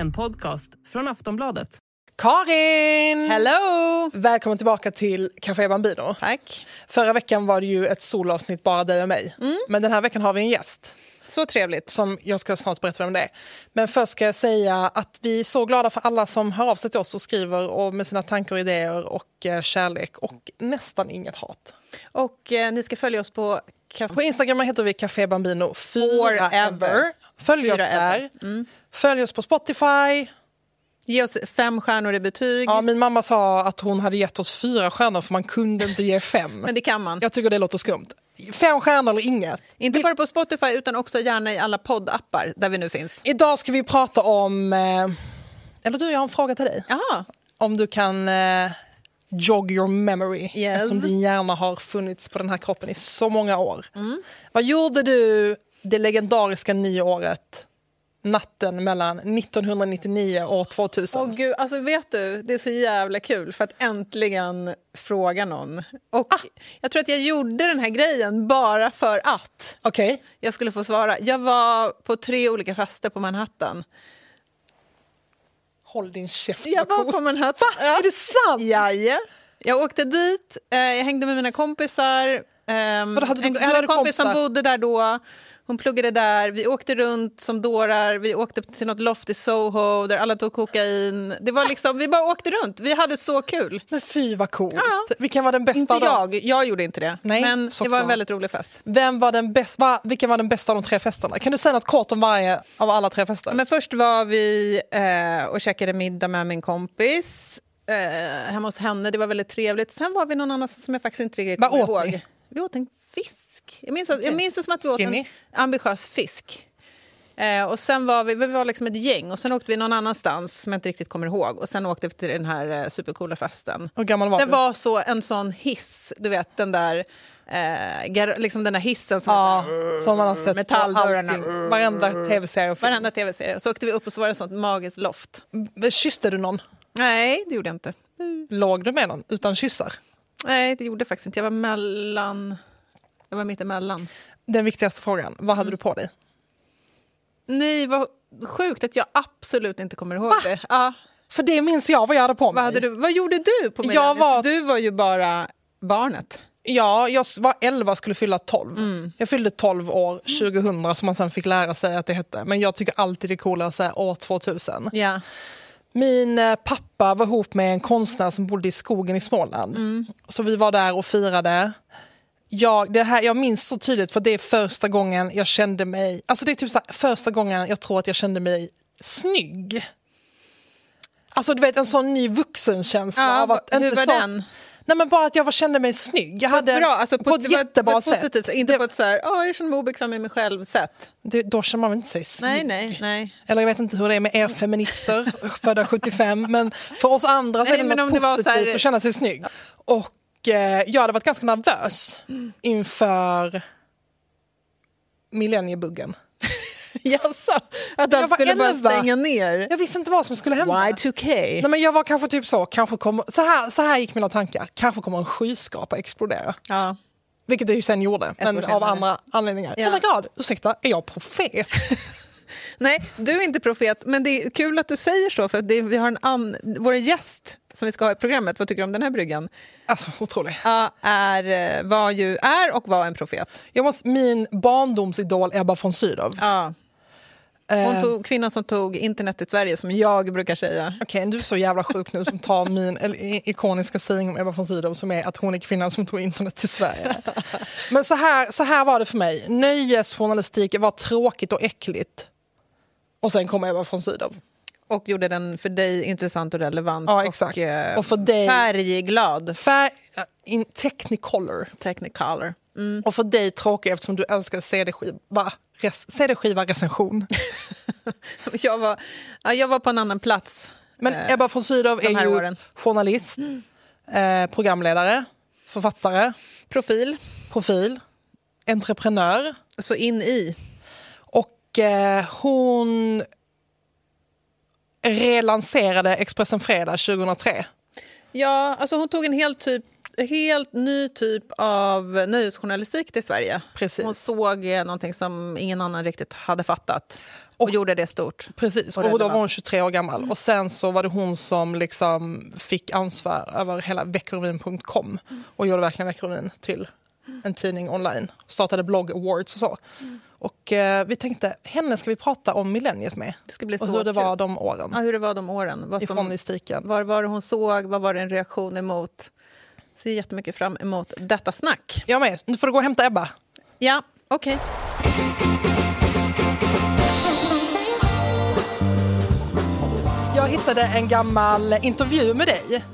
En podcast från Aftonbladet. Karin! Hello! Välkommen tillbaka till Café Bambino. Tack. Förra veckan var det ju ett solavsnitt bara dig och mig. Men den här veckan har vi en gäst Så trevligt. som jag ska snart berätta vem det är. Men först ska jag säga att vi är så glada för alla som hör av sig till oss och skriver och med sina tankar och idéer och eh, kärlek och nästan inget hat. Och eh, ni ska följa oss på Café... På Instagram heter vi Café Bambino Forever. forever. Följ oss där. Följ oss på Spotify. Ge oss fem stjärnor i betyg. Ja, min mamma sa att hon hade gett oss fyra stjärnor för man kunde inte ge fem. Men det kan man. Jag tycker det låter skumt. Fem stjärnor eller inget. Inte bara på Spotify utan också gärna i alla poddappar där vi nu finns. Idag ska vi prata om... Eh, eller du, jag har en fråga till dig. Jaha. Om du kan eh, jog your memory. Yes. Eftersom din hjärna har funnits på den här kroppen i så många år. Vad gjorde du det legendariska nyåret natten mellan 1999 och 2000? Åh gud, alltså vet du, det är så jävla kul för att äntligen fråga någon. Och jag tror att jag gjorde den här grejen bara för att Okej. jag skulle få svara. Jag var på tre olika fester på Manhattan. Håll din käft. Jag var på Manhattan. Va? Är det sant? Jaje. Jag åkte dit, eh, jag hängde med mina kompisar. ehm, Vadå, hade du- en, du jag hade hade en kompis som kompisar? bodde där då. Hon pluggade där. Vi åkte runt som dårar. Vi åkte till något loft i Soho där alla tog kokain. Det var liksom, vi bara åkte runt. Vi hade så kul. Men fy vad coolt. Ja. Vilken var den bästa Inte då? jag, jag gjorde inte det. Nej, men det var en väldigt rolig fest. Vem var den bäst, va, vilken var den bästa av de tre festerna? Kan du säga något kort om varje av alla tre fester? Men först var vi eh, och käkade middag med min kompis eh, hemma hos henne. Det var väldigt trevligt. Sen var vi någon annanstans som jag faktiskt inte riktigt kommer ihåg. ni? Vi åt en fisk. Jag minns, att, jag minns det som att vi åt en ambitiös fisk. Eh, och sen var vi, vi var liksom ett gäng och sen åkte vi någon annanstans som jag inte riktigt kommer ihåg. Och sen åkte vi till den här eh, supercoola festen. Hur gammal var Det du? var så en sån hiss, du vet den där, eh, liksom den där hissen som Ja, så här, som man har sett Metalldörrarna. Varenda tv-serie varenda tv-serie. Så åkte vi upp och så var det ett sånt magiskt loft. Kysste du någon? Nej, det gjorde jag inte. Låg du med någon utan kyssar? Nej, det gjorde jag faktiskt inte. Jag var mellan... Jag var mitt emellan. Den viktigaste frågan, vad hade du på dig? Nej, vad sjukt att jag absolut inte kommer ihåg det. Ja, För det minns jag vad jag hade på mig. vad, hade du, vad gjorde du på? Jag var- Du var ju bara barnet. Ja, jag var 11 och skulle fylla 12. Mm. Jag fyllde 12 år 2000 som man sen fick lära sig att det hette. Men jag tycker alltid det är coolare att säga år 2000. Ja. Min eh, pappa var ihop med en konstnär som bodde i skogen i Småland. Mm. Så vi var där och firade. Jag, det här, jag minns så tydligt för det är första gången jag kände mig... Alltså det är typ så här, första gången jag tror att jag kände mig snygg. Alltså du vet en sån ny vuxenkänsla. Ja, av att hur inte var så- den? Nej men bara att jag var, kände mig snygg. Jag hade, Bra, alltså på, ett det var- jättebra på ett sätt. positivt sätt. Inte Det- på ett så här, "Åh, jag känner mig obekväm med mig själv-sätt. det, då känner man väl inte sig snygg? Nej, nej, nej. Eller jag vet inte hur det är med er feminister, födda 75, men för oss andra så Nej, är det något var positivt här- att känna sig snygg. Och eh, jag hade varit ganska nervös inför millenniebuggen. Jaså? Att var skulle bara 11. stänga ner? Jag visste inte vad som skulle hända. Y2K? Nej, men jag var kanske typ så, kanske kommer, så, här, så här gick mina tankar. Kanske kommer en skyskrapa explodera. Ja. Vilket det ju sen gjorde, men av senare. andra anledningar. Ja. Oh my god, ursäkta, är jag profet? Nej, du är inte profet, men det är kul att du säger så. För det, vi har en an, vår gäst som vi ska ha i programmet, vad tycker du om den här bryggan? Alltså otroligt. Ja, är, eh, var ju, är och var en profet. Jag måste, min barndomsidol Ebba von Sydow. Ja. Hon Eh, tog, kvinnan som tog internet i Sverige, som jag brukar säga. Okej, du är så jävla sjuk nu som tar min ikoniska sägning om Ebba von Sydow som är att hon är kvinnan som tog internet till Sverige. Men så här, så här var det för mig. Nöjesjournalistik var tråkigt och äckligt. Och sen kom Ebba von Sydow. Och gjorde den för dig intressant och relevant. Ja, exakt. Och, eh, Och för dig- Färgglad. Fär, äh, in technicolor. Technicolor. Mm. Och för dig tråkig eftersom du älskar CD-skiva. Res, CD-skiva recension. Jag, var, ja, jag var på en annan plats. Men Eh, Ebba von Sydow är ju åren. journalist, eh, programledare, författare, Profil. profil, entreprenör. Så in i. Och eh, hon relanserade Expressen Fredag 2003. Ja, alltså hon tog en helt typ helt ny typ av nöjesjournalistik till Sverige. Precis. Hon såg eh, någonting som ingen annan riktigt hade fattat och, Och- gjorde det stort. Precis, Och och, då var hon 23 år gammal. Och sen så var det hon som liksom fick ansvar över hela veckorevyn.com och gjorde verkligen Veckorevyn till en tidning online. Startade blogg awards och så. Och eh, vi tänkte, henne ska vi prata om millenniet med. Det ska bli och så hur det var de åren Ja, hur det var de åren. Vad i som, journalistiken. vad var det hon såg? Vad var det en reaktion emot? Ser jättemycket fram emot detta snack. Jag med, nu får du gå och hämta Ebba. Ja, okej. Jag hittade en gammal intervju med dig.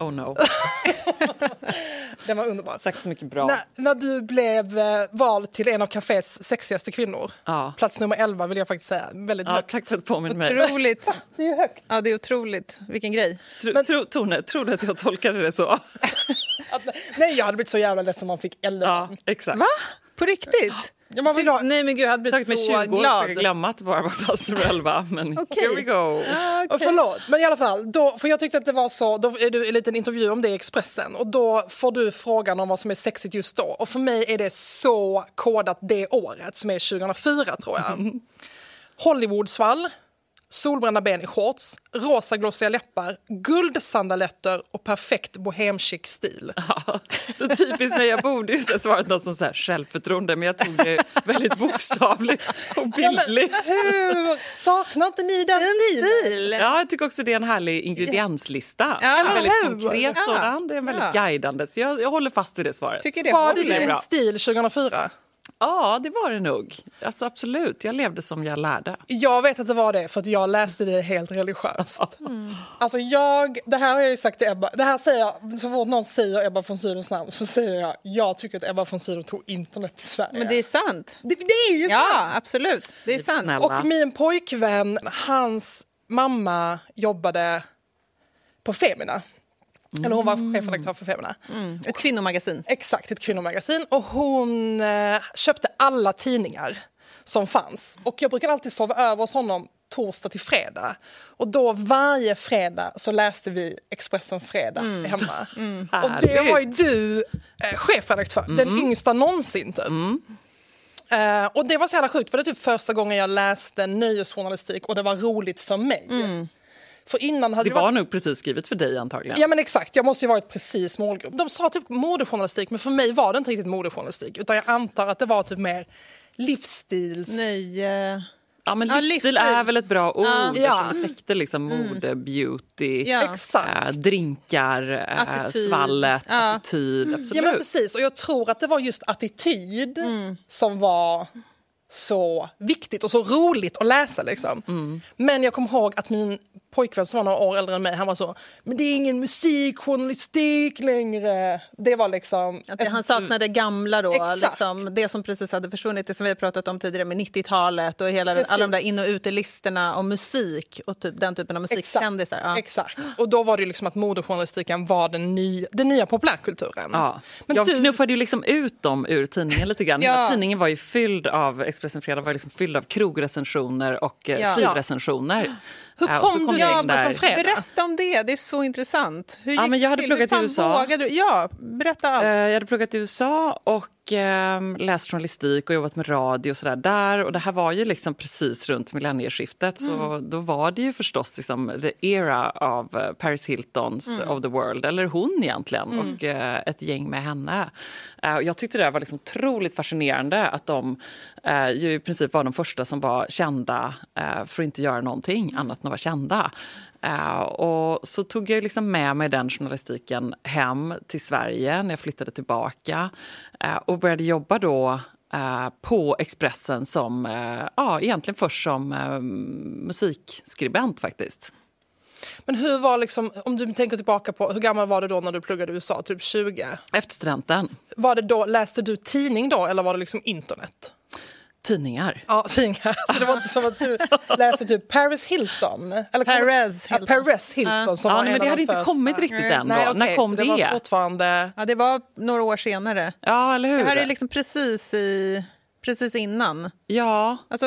Oh no. Den var underbar. Tack så mycket bra. När, när du blev eh, vald till en av Cafés sexigaste kvinnor. Ja. Plats nummer 11 vill jag faktiskt säga. Väldigt Ja, högt. tack för att du påminner mig. Otroligt. Det är högt. Ja, det är otroligt. Vilken grej. Tro, tro, Tone, tror du att jag tolkade det så? Att, nej, jag hade blivit så jävla ledsen om man fick 11. Ja, exakt. Va? På riktigt? Ja, vill ha, Nej men gud, jag hade blivit tagit mig så 20 år glad. för att glömma att bara var plats nummer 11. Men Okej. here we go. Ah, och okej. förlåt, men i alla fall. Då, för jag tyckte att det var så, då är du en liten intervju om det i Expressen och då får du frågan om vad som är sexigt just då. Och för mig är det så kodat det året som är 2004 tror jag. Hollywoodsvall, solbrända ben i shorts, rosa glossiga läppar, guldsandaletter och perfekt bohemchic stil. Ja, så typiskt mig. Jag borde ha svarat något som så här, självförtroende men jag tog det väldigt bokstavligt och bildligt. Hur saknar inte ni den stilen? Ja, jag tycker också det är en härlig ingredienslista. Ja, en väldigt hur? konkret Ja. sådan. Det är väldigt Ja. guidande. Så jag, jag håller fast vid det svaret. Tycker det Var det din stil 2004? Ja, det var det nog. Alltså, absolut, jag levde som jag lärde. Jag vet att det var det för att jag läste det helt religiöst. Alltså jag, det här har jag ju sagt till Ebba, det här säger jag, så fort någon säger Ebba von Sydows namn så säger jag, jag tycker att Ebba von Sydow tog internet till Sverige. Men det är sant. det, det är ju sant! Ja, absolut. Det är sant. Snälla. Och min pojkvän, hans mamma jobbade på Femina. Eller hon var chefredaktör för Femina. Ett kvinnomagasin. Exakt, ett kvinnomagasin. Och hon eh, köpte alla tidningar som fanns. Och jag brukar alltid sova över hos honom torsdag till fredag. Och då varje fredag så läste vi Expressen Fredag hemma. Och det var ju du eh, chefredaktör, den yngsta någonsin typ. Eh, och det var så jävla sjukt för det är typ första gången jag läste nöjesjournalistik och det var roligt för mig. För innan hade Det det varit var nog precis skrivet för dig antagligen. Ja men exakt, jag måste ju varit precis målgrupp. De sa typ modejournalistik men för mig var det inte riktigt modejournalistik utan jag antar att det var typ mer livsstils... Nej. eh, Ja, men Ja, livsstil livsstil. är väl ett bra ord Ja. Ja. som täckte liksom mode, beauty, Ja. Exakt. äh, drinkar, äh, Attityd. svallet, Ja. attityd. Absolut. Ja men precis och jag tror att det var just attityd som var så viktigt och så roligt att läsa liksom. Men jag kommer ihåg att min pojkvän som var några år äldre än mig, han var så, men det är ingen musikjournalistik längre. Det var liksom... Att det, han saknade gamla då, Exakt. liksom, det som precis hade försvunnit, det som vi har pratat om tidigare med 90-talet och hela, Precis. alla de där in och utelistorna om musik och typ, den typen av musikkändisar. Ja. Exakt. Och då var det liksom att modejournalistiken var den, ny, den nya populärkulturen. Ja. Men jag du- knuffade ju liksom ut dem ur tidningen lite grann. Ja. Tidningen var ju fylld av, Expressen Fredag var liksom fylld av krogrecensioner och Ja. ja. Hur så kom du Expressen där. Fredag? Berätta om det, det är så intressant. Hur Ja, gick men jag hade till? pluggat Hur i USA. Du? Ja, berätta allt. Eh, Jag hade pluggat i USA och eh, läst journalistik och jobbat med radio och sådär där. Och det här var ju liksom precis runt millennieskiftet så då var det ju förstås liksom the era av eh, Paris Hiltons of the world, eller hon egentligen, och eh, ett gäng med henne. Eh, jag tyckte det var liksom otroligt fascinerande att de eh, ju i princip var de första som var kända eh, för att inte göra någonting annat än att vara kända. Eh, och så tog jag liksom med mig den journalistiken hem till Sverige när jag flyttade tillbaka eh, och började jobba då eh, på Expressen som, ja, egentligen först som musikskribent faktiskt. Men hur var liksom, om du tänker tillbaka på, hur gammal var du då när du pluggade i USA? Typ 20? Efter studenten, Var det då, läste du tidning då eller var det liksom internet? Tidningar. Ja, tidningar. Så det var inte som att du läste typ Paris Hilton? Eller Perez Ja, Hilton. Perez Hilton som Ja, var en men det hade de inte första. kommit riktigt än. Nej, då. okej, När kom så det? det? var fortfarande... Ja, det var några år senare. Ja, eller hur? Det här är liksom precis, i, precis innan. Ja, Alltså,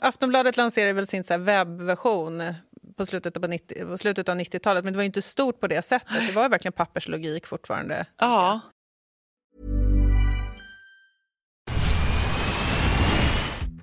Aftonbladet lanserade väl sin så här webbversion på slutet av, 90, på slutet av 90-talet, men det var inte stort på det sättet. Det var verkligen papperslogik fortfarande. Ja.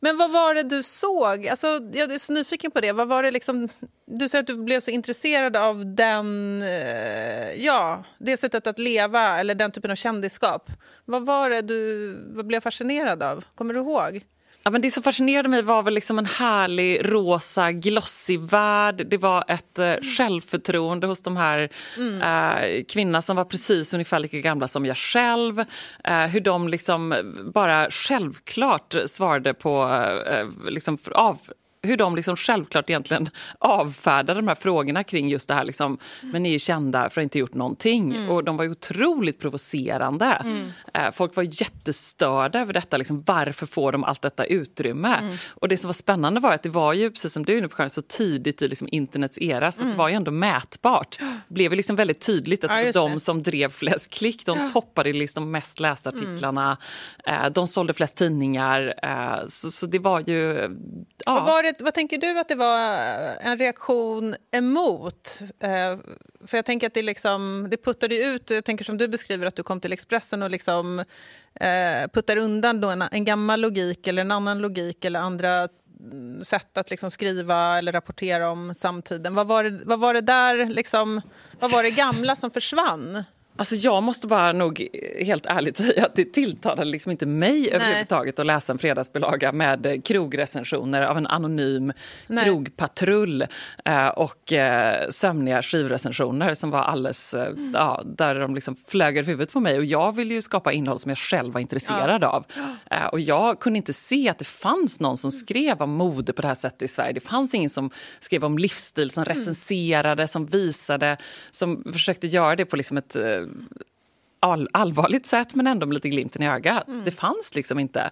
Men vad var det du såg? Alltså, jag är så nyfiken på det. Vad var det liksom, du säger att du blev så intresserad av den, eh, ja, det sättet att leva eller den typen av kändisskap. Vad var det du vad blev fascinerad av? Kommer du ihåg? Ja, men det som fascinerade mig var väl liksom en härlig rosa glossig värld. Det var ett eh, självförtroende hos de här Mm. eh, kvinnorna som var precis ungefär lika gamla som jag själv. Eh, hur de liksom bara självklart svarade på eh, liksom av hur de liksom självklart egentligen avfärdade de här frågorna kring just det här. Liksom, men ni är ju kända för att inte gjort någonting. Och de var ju otroligt provocerande. Eh, folk var jättestörda över detta. Liksom, varför får de allt detta utrymme? Och det som var spännande var att det var ju, precis som du är inne på, så tidigt i liksom internets era. Så det var ju ändå mätbart. Det blev ju liksom väldigt tydligt att Ja, de det. som drev flest klick. De toppade liksom mest lästa artiklarna. Eh, de sålde flest tidningar. Eh, så, så det var ju... Ja. Vad, det, vad tänker du att det var eh, en reaktion emot? Eh, för jag tänker att det, liksom, det puttade ut, jag tänker som du beskriver att du kom till Expressen och liksom eh, puttar undan då en, en gammal logik eller en annan logik eller andra mm, sätt att liksom skriva eller rapportera om samtiden. Vad var det, vad var det där, liksom, vad var det gamla som försvann? Alltså jag måste bara nog helt ärligt säga att det tilltalade liksom inte mig överhuvudtaget att läsa en fredagsbilaga med eh, krogrecensioner av en anonym Nej. krogpatrull eh, och eh, sömniga skivrecensioner som var alldeles... Eh, ja, där de liksom flög över huvudet på mig. Och jag ville ju skapa innehåll som jag själv var intresserad av. Eh, och jag kunde inte se att det fanns någon som skrev om mode på det här sättet i Sverige. Det fanns ingen som skrev om livsstil, som recenserade, som visade, som försökte göra det på liksom ett all, allvarligt sätt men ändå med lite glimten i ögat. Det fanns liksom inte.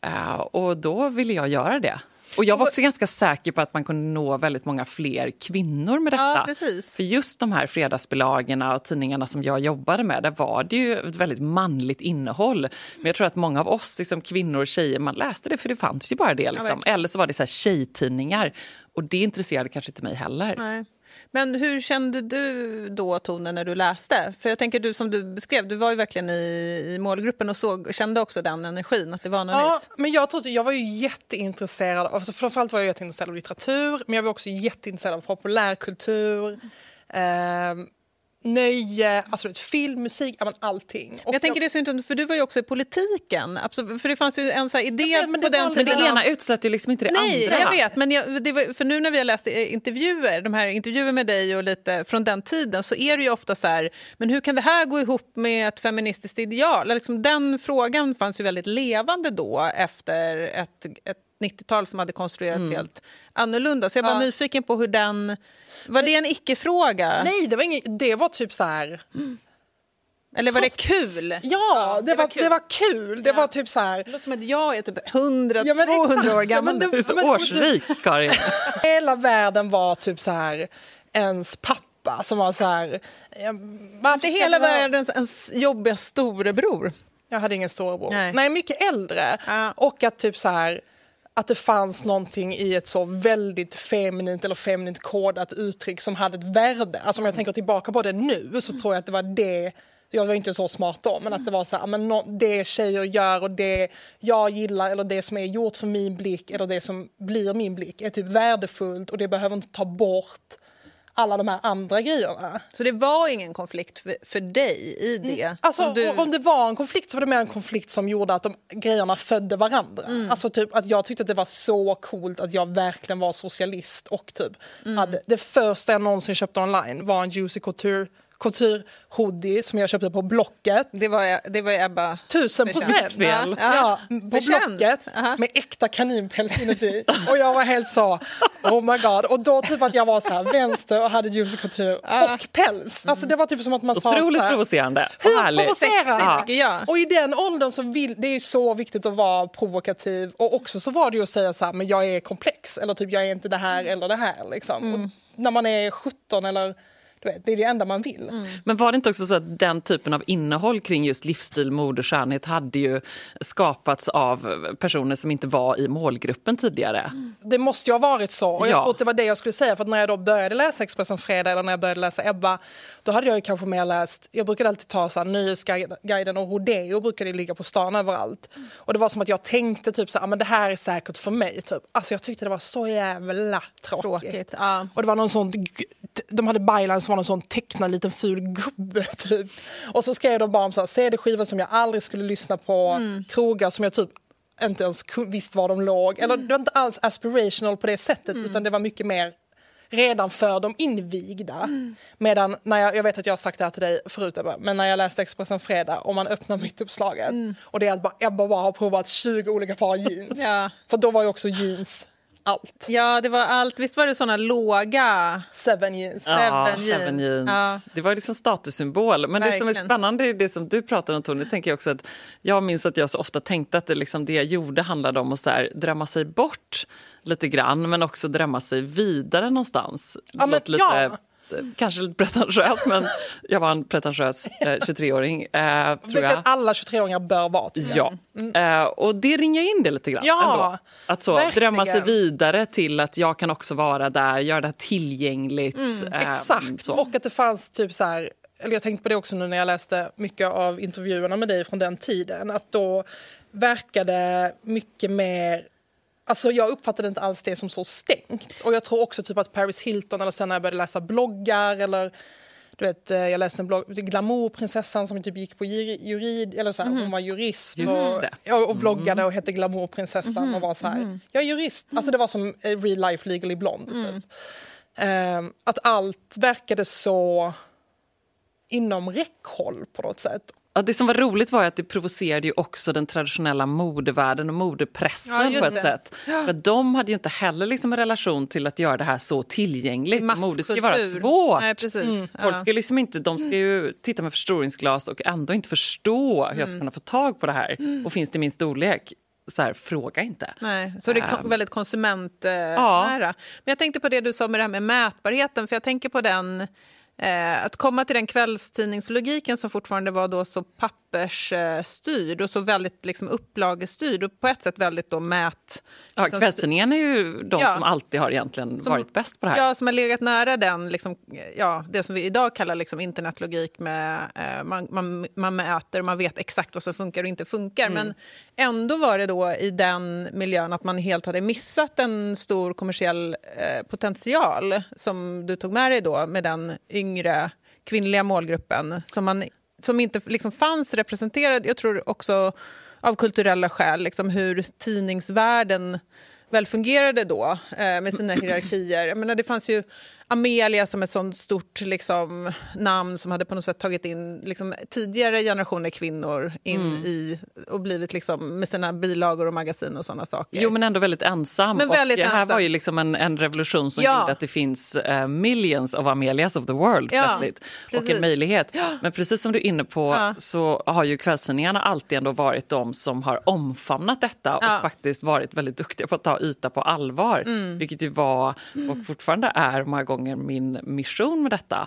Eh, och då ville jag göra det. Och jag var också ganska säker på att man kunde nå väldigt många fler kvinnor med detta. Ja. För just de här fredagsbilagorna och tidningarna som jag jobbade med, där var det ju ett väldigt manligt innehåll. Men jag tror att många av oss liksom, kvinnor och tjejer, man läste det för det fanns ju bara det. Liksom. verkligen. Eller så var det så här tjejtidningar. Och det intresserade kanske inte mig heller. Nej. Men hur kände du då, Tone, när du läste? För jag tänker du som du beskrev, du var ju verkligen i, i målgruppen och såg, kände också den energin, att det var något Ja, nytt. men jag, att- jag var ju jätteintresserad, alltså framförallt var jag jätteintresserad av litteratur, men jag var också jätteintresserad av populärkultur, eh, nöje, alltså vet, film, musik, allting. Och jag tänker det är inte, för du var ju också i politiken, absolut, för det fanns ju en så idé Ja, men på den Men tiden. det ena utslöt ju liksom inte det Nej, andra. jag vet. Men jag, var, för nu när vi har läst intervjuer, de här intervjuer med dig och lite från den tiden så är det ju ofta så här, men hur kan det här gå ihop med ett feministiskt ideal? Liksom, den frågan fanns ju väldigt levande då efter ett, ett 90-tal som hade konstruerats helt annorlunda. Så jag bara Ja. nyfiken på hur den... Var det en icke-fråga? Nej, det var, inget, det var typ så här... Eller var det kul? Ja, det, det var var, kul. det var kul. Det var typ så här... Det låter som att jag är typ 100-200 Ja, år Ja, gammal. Du är så men- årsrik, Karin. Hela världen var typ så här ens pappa som var så här... ja, Varför hela vara- världens ens jobbiga storebror. Jag hade ingen storebror. Nej. Nej. mycket äldre. Ja. Och att typ så här att det fanns någonting i ett så väldigt feminint eller feminint kodat uttryck som hade ett värde. Alltså om jag tänker tillbaka på det nu så tror jag att det var det jag var inte så smart då, men att det var så här, men nå- det tjejer gör och det jag gillar eller det som är gjort för min blick eller det som blir min blick är typ värdefullt och det behöver inte ta bort alla de här andra grejerna. Så det var ingen konflikt för, för dig i det? Alltså, Om du, Om det var en konflikt så var det mer en konflikt som gjorde att de grejerna födde varandra. Mm. Alltså typ att jag tyckte att det var så coolt att jag verkligen var socialist och typ Mm. hade, det första jag någonsin köpte online var en Juicy Couture couture hoodie som jag köpte på Blocket. Det var, det var Ebba. Tusen procent! Fel. Ja, på Förtjänst. Blocket Aha. med äkta kaninpäls inuti. Och jag var helt så, oh my god. Och då typ att jag var så här vänster och hade juicy couture och päls. Alltså det var typ som att man sa Otroligt så här, provocerande hur provocerande? Ja. Och i den åldern så vill, det är så viktigt att vara provokativ och också så var det ju att säga så här, men jag är komplex eller typ jag är inte det här eller det här liksom. Och när man är 17 eller du vet, det är det enda man vill. Men var det inte också så att den typen av innehåll kring just livsstil, mode och skönhet hade ju skapats av personer som inte var i målgruppen tidigare? Det måste ju ha varit så. Och jag Ja. tror att det var det jag skulle säga. För att när jag då började läsa Expressen Fredag eller när jag började läsa Ebba, då hade jag kanske mer läst, jag brukade alltid ta så här, Nöjesguiden och Rodeo brukade ligga på stan överallt. Och det var som att jag tänkte typ så här, "Ah, men det här är säkert för mig. Typ. Alltså jag tyckte det var så jävla tråkigt. Tråkigt, ja. Och det var någon sån, de hade byline som var någon sån tecknad liten ful gubbe typ. Och så skrev de bara om CD-skivor som jag aldrig skulle lyssna på, krogar som jag typ inte ens visste var de låg. Eller det var inte alls aspirational på det sättet utan det var mycket mer redan för de invigda. Medan när jag, jag vet att jag har sagt det här till dig förut Ebba, men när jag läste Expressen Fredag och man öppnar mittuppslaget och det är att bara, Ebba bara har provat 20 olika par jeans. Ja. För då var ju också jeans allt. Ja, det var allt. Visst var det såna låga... Seven jeans. Ja, Seven jeans. seven jeans. Ja. Det var liksom statussymbol. Men det som är Verkligen. spännande är det som du pratar om Tony. Tänker jag, också att jag minns att jag så ofta tänkte att det, liksom, det jag gjorde handlade om att så här, drömma sig bort lite grann men också drömma sig vidare någonstans. Ja, men lite, ja. Kanske lite pretentiöst men jag var en pretentiös eh, 23-åring. Eh, tror jag. alla 23-åringar bör vara. Ja, eh, och det ringer in det lite grann. Ja. Att så, verkligen. drömma sig vidare till att jag kan också vara där, göra det här tillgängligt. eh, Exakt. så. Och att det fanns typ så här, eller jag tänkte på det också nu när jag läste mycket av intervjuerna med dig från den tiden, att då verkade mycket mer Alltså jag uppfattade inte alls det som så stängt. Och jag tror också typ att Paris Hilton, eller sen när jag började läsa bloggar, eller du vet, eh, jag läste en blogg, Glamourprinsessan som typ gick på juri- jurid, eller så här, hon var jurist och, och bloggade och hette Glamourprinsessan och var så här, jag är jurist. Alltså det var som eh, real life legally blonde typ. Ehm, att allt verkade så inom räckhåll på något sätt. Ja, det som var roligt var att det provocerade ju också den traditionella modevärlden och Ja, modepressen just på ett det. sätt. För de hade ju inte heller liksom en relation till att göra det här så tillgängligt. Mode ska ju vara svårt. Nej, precis. Folk Ja. ska liksom inte, de ska ju titta med förstoringsglas och ändå inte förstå hur Mm. jag ska kunna få tag på det här. Och finns det min storlek, så här, fråga inte. Nej, så det är Ehm. väldigt konsumentnära. Men jag tänkte på det du sa med det här med mätbarheten, för jag tänker på den Eh, att komma till den kvällstidningslogiken som fortfarande var då så pappersstyrd och så väldigt liksom, upplagestyrd och på ett sätt väldigt då mät... Ja, kvällstidningen är ju de Ja. som alltid har egentligen Som- varit bäst på det här. Ja, som har legat nära den, liksom, ja, det som vi idag kallar liksom internetlogik. Med, eh, man, man, man mäter och man vet exakt vad som funkar och inte funkar. Men ändå var det då i den miljön att man helt hade missat en stor kommersiell eh, potential som du tog med dig då med den yngre kvinnliga målgruppen som, man, som inte liksom fanns representerad. Jag tror också av kulturella skäl, liksom hur tidningsvärlden väl fungerade då eh, med sina hierarkier. Jag menar, det fanns ju Amelia som ett sånt stort liksom, namn som hade på något sätt tagit in liksom, tidigare generationer kvinnor in Mm. i och blivit liksom, med sina bilagor och magasin och såna saker. Jo, men ändå väldigt ensam. Men väldigt och här ensam. var ju liksom en, en revolution som Ja. gjorde att det finns eh, millions of Amelias of the world Ja, plötsligt. Och precis. en möjlighet. Men precis som du är inne på Ja. så har ju kvällstidningarna alltid ändå varit de som har omfamnat detta Ja. och faktiskt varit väldigt duktiga på att ta yta på allvar. Mm. Vilket ju var och fortfarande är många gånger min mission med detta.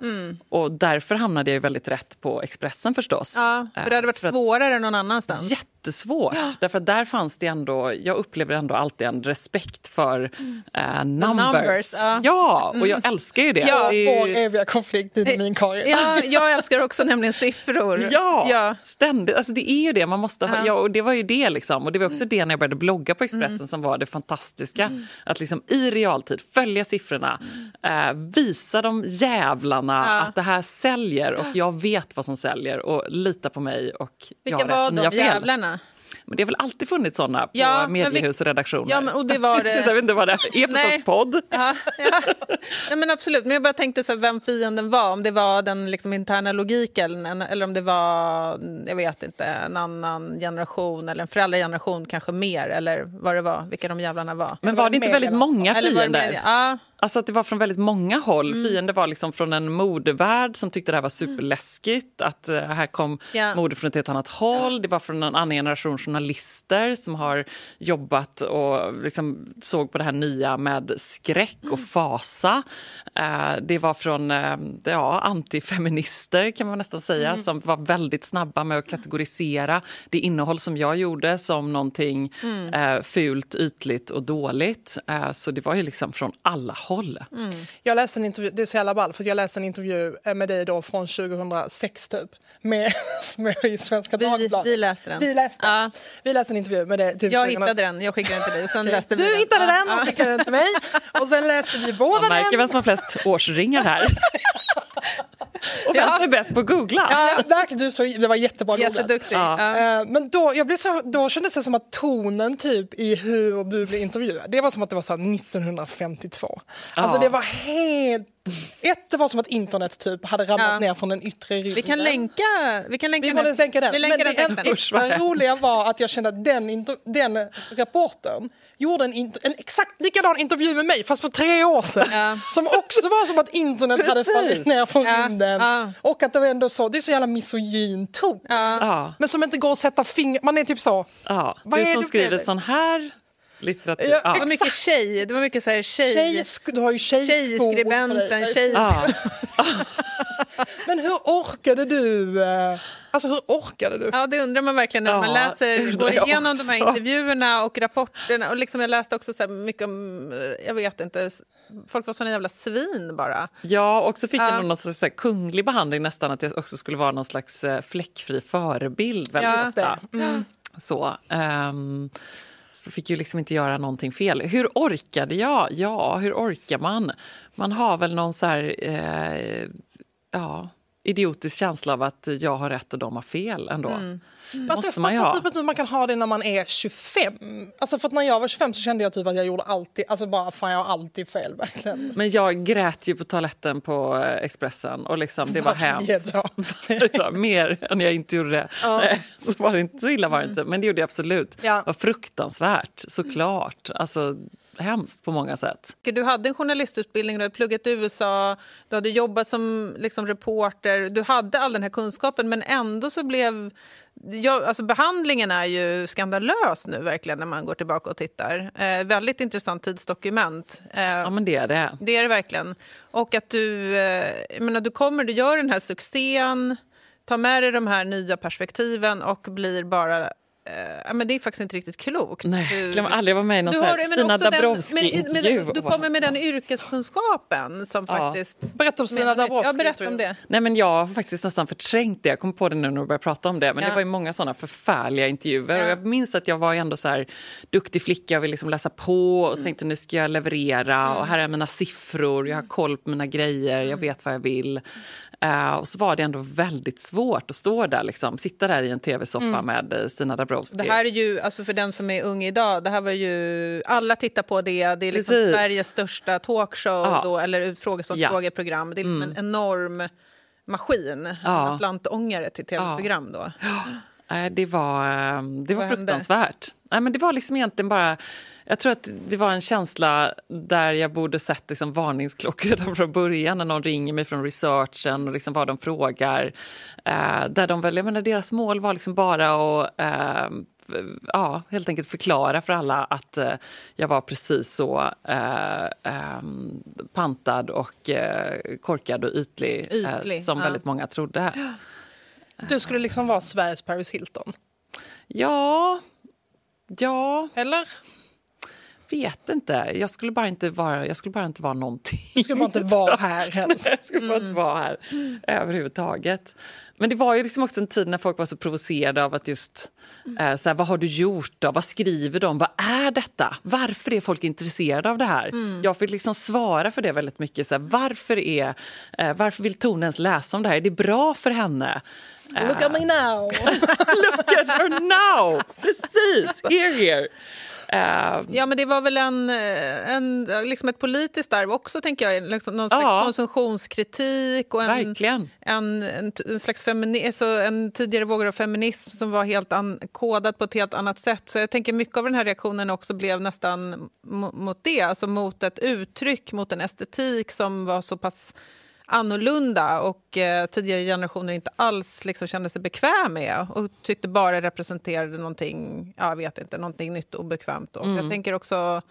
Och därför hamnade jag ju väldigt rätt på Expressen förstås. ja, för det hade varit Eh, för att- svårare någon annanstans. jättesvårt. Därför att där fanns det ändå, jag upplever ändå alltid en respekt för eh, numbers. numbers, ja. ja. och jag älskar ju det. Ja, det är vår eviga konflikt, och min Karin. Ja, jag älskar också nämligen siffror. Ja, ja. ständigt. Alltså det är ju det. Man måste ha, Ja. ja, och det var ju det. Liksom. Och det var också Mm. det när jag började blogga på Expressen som var det fantastiska. Att liksom i realtid följa siffrorna, eh, visa de jävlarna. Ja. att det här säljer och jag vet vad som säljer och lita på mig och Vilka jag har rätt var och ni har fel. jävlarna? Men det har väl alltid funnits såna på Ja, mediehus och redaktioner? Ja, men- och det var det- jag vet inte vad det är för Nej. sorts podd. Ja, ja. Nej, men absolut. Men jag bara tänkte så här, vem fienden var. Om det var den liksom, interna logiken en- eller om det var jag vet inte, en annan generation eller en föräldrageneration kanske mer. Eller vad det var, vilka de jävlarna var. Men var det inte väldigt många var det fiender? Ja, Alltså att det var från väldigt många håll. Fiender var liksom från en modevärld som tyckte det här var superläskigt. Att eh, här kom Ja. mode från ett helt annat håll. Det var från en annan generation journalister som har jobbat och liksom såg på det här nya med skräck och fasa. Eh, det var från eh, ja, antifeminister kan man nästan säga som var väldigt snabba med att kategorisera det innehåll som jag gjorde som någonting eh, fult, ytligt och dåligt. Så det var ju liksom från alla håll. Jag läste en intervju, det är så jävla ball, för jag läste en intervju eh, med dig då från 2006 typ. Med, med i Svenska Vi- Dagbladet. vi läste den. Vi läste, Ja. vi läste en intervju med dig. Typ jag 2006. hittade den, jag skickade den till dig och sen läste vi Du den. hittade Ja, den och skickade den till mig. Och sen läste vi båda Man märker den. vem som har flest årsringar här. Och vem som är bäst på att googla. Ja, verkligen, du så, det var jättebra googlat. Jätteduktig. Ja. Eh, Men då, jag blev så, då kändes det som att tonen typ i hur du blev intervjuad, det var som att det var så här 1952. Alltså Ja. det var helt... Ett, det var som att internet typ hade ramlat Ja. ner från en yttre rymden. Vi kan länka, vi kan länka Vi borde länka den. Vi länkar Men den det hemskt. roliga var att jag kände att den, den reportern gjorde en, en exakt likadan intervju med mig fast för tre år sedan. Ja. Som också var som att internet hade fallit ner från Ja, rymden. ja. Och att det var ändå så, det är så jävla misogyn ton. Ja, Men som inte går att sätta finger... Man är typ så... ja. Vad Du är som det skriver sån här litteratur. Ja, Ja. Det var mycket tjej, det var mycket så här tjej... Tjej, du har ju tjejskor Tjejskribenten, tjej... Ja. Men hur orkade du? Alltså hur orkade du? Ja, det undrar man verkligen när Ja, man läser, går igenom de här intervjuerna och rapporterna. Och liksom jag läste också så mycket om, jag vet inte, folk var såna jävla svin bara. Ja, och så fick Ja. jag någon slags kunglig behandling nästan, att jag också skulle vara någon slags eh, fläckfri förebild. Väldigt Ja. ofta. Så, ehm, så fick ju liksom inte göra någonting fel. Hur orkade jag? Ja, hur orkar man? Man har väl någon så här, eh, ja, idiotisk känsla av att jag har rätt och de har fel ändå. Alltså, måste man ju ha. typ hur man kan ha det när man är 25. Alltså för att när jag var 25 så kände jag typ att jag gjorde alltid, alltså bara fan jag har alltid fel verkligen. Men jag grät ju på toaletten på eh, Expressen och liksom, det var hemskt. Mer än jag inte gjorde. Nej, så, var det inte, så illa var det inte, men det gjorde jag absolut. Ja. Det var fruktansvärt, såklart. Alltså, hemskt på många sätt. Du hade en journalistutbildning, du hade pluggat i USA, du hade jobbat som liksom, reporter. Du hade all den här kunskapen, men ändå så blev... Ja, alltså behandlingen är ju skandalös nu verkligen när man går tillbaka och tittar. Eh, väldigt intressant tidsdokument. Eh, Ja, men det är det. Det är det verkligen. Och att du, eh, menar, du kommer, du gör den här succén, tar med dig de här nya perspektiven och blir bara... Eh, men det är faktiskt inte riktigt klokt. Nej, hur- glöm aldrig vara med i någon du har, Stina Dabrowski-intervju. Du kommer med den yrkeskunskapen som Ja. faktiskt... Berätta om Stina Dabrowski. Ja, berätta om det. Nej, men jag har faktiskt nästan förträngt det. Jag kom på det nu när du började prata om det. Men Ja. det var ju många såna förfärliga intervjuer. Ja. Och jag minns att jag var ändå så här duktig flicka och ville liksom läsa på och tänkte nu ska jag leverera och här är mina siffror, jag har koll på mina grejer, jag vet vad jag vill. Eh, och så var det ändå väldigt svårt att stå där, liksom, sitta där i en tv-soffa med eh, Stina Dabrowski. Det här är ju, alltså för den som är ung idag, det här var ju, alla tittar på det. Det är liksom Precis. Sveriges största talkshow, Ja. då, eller frågestånd Ja. Mm. frågeprogram. Det är liksom en enorm maskin, Ja. en atlantångare till tv-program då. Nej, det var, eh, det var Vad hände? fruktansvärt. Nej, men det var liksom egentligen bara... Jag tror att det var en känsla där jag borde sett liksom varningsklockor redan från början när någon ringer mig från researchen och liksom vad de frågar. Eh, där de väl, jag menar, deras mål var liksom bara att eh, ja, helt enkelt förklara för alla att eh, jag var precis så eh, eh, pantad och eh, korkad och ytlig, Ytlig, som ja. väldigt många trodde. Du skulle liksom vara Sveriges Paris Hilton. Ja, ja, Eller? vet inte. Jag skulle bara inte vara, jag skulle bara inte vara någonting. Du skulle bara inte vara här ens. Jag skulle bara inte vara här överhuvudtaget. Men det var ju liksom också en tid när folk var så provocerade av att just... Eh, så här, vad har du gjort då? Vad skriver de? Vad är detta? Varför är folk intresserade av det här? Jag fick liksom svara för det väldigt mycket. Så här, varför, är, eh, varför vill Tone ens läsa om det här? Är det bra för henne? Look at me now! Look at her now! Precis, here here. Eh, Ja, men det var väl en, eh, en, liksom ett politiskt arv också, tänker jag. Liksom någon slags Ja. konsumtionskritik och en, en, en, en slags femini, alltså en tidigare våg av feminism som var helt an, kodad på ett helt annat sätt. Så jag tänker mycket av den här reaktionen också blev nästan mo- mot det, alltså mot ett uttryck, mot en estetik som var så pass annorlunda och eh, tidigare generationer inte alls liksom kände sig bekväm med och tyckte bara representerade någonting, ja, jag vet inte, någonting nytt och obekvämt. Då. Så jag tänker också,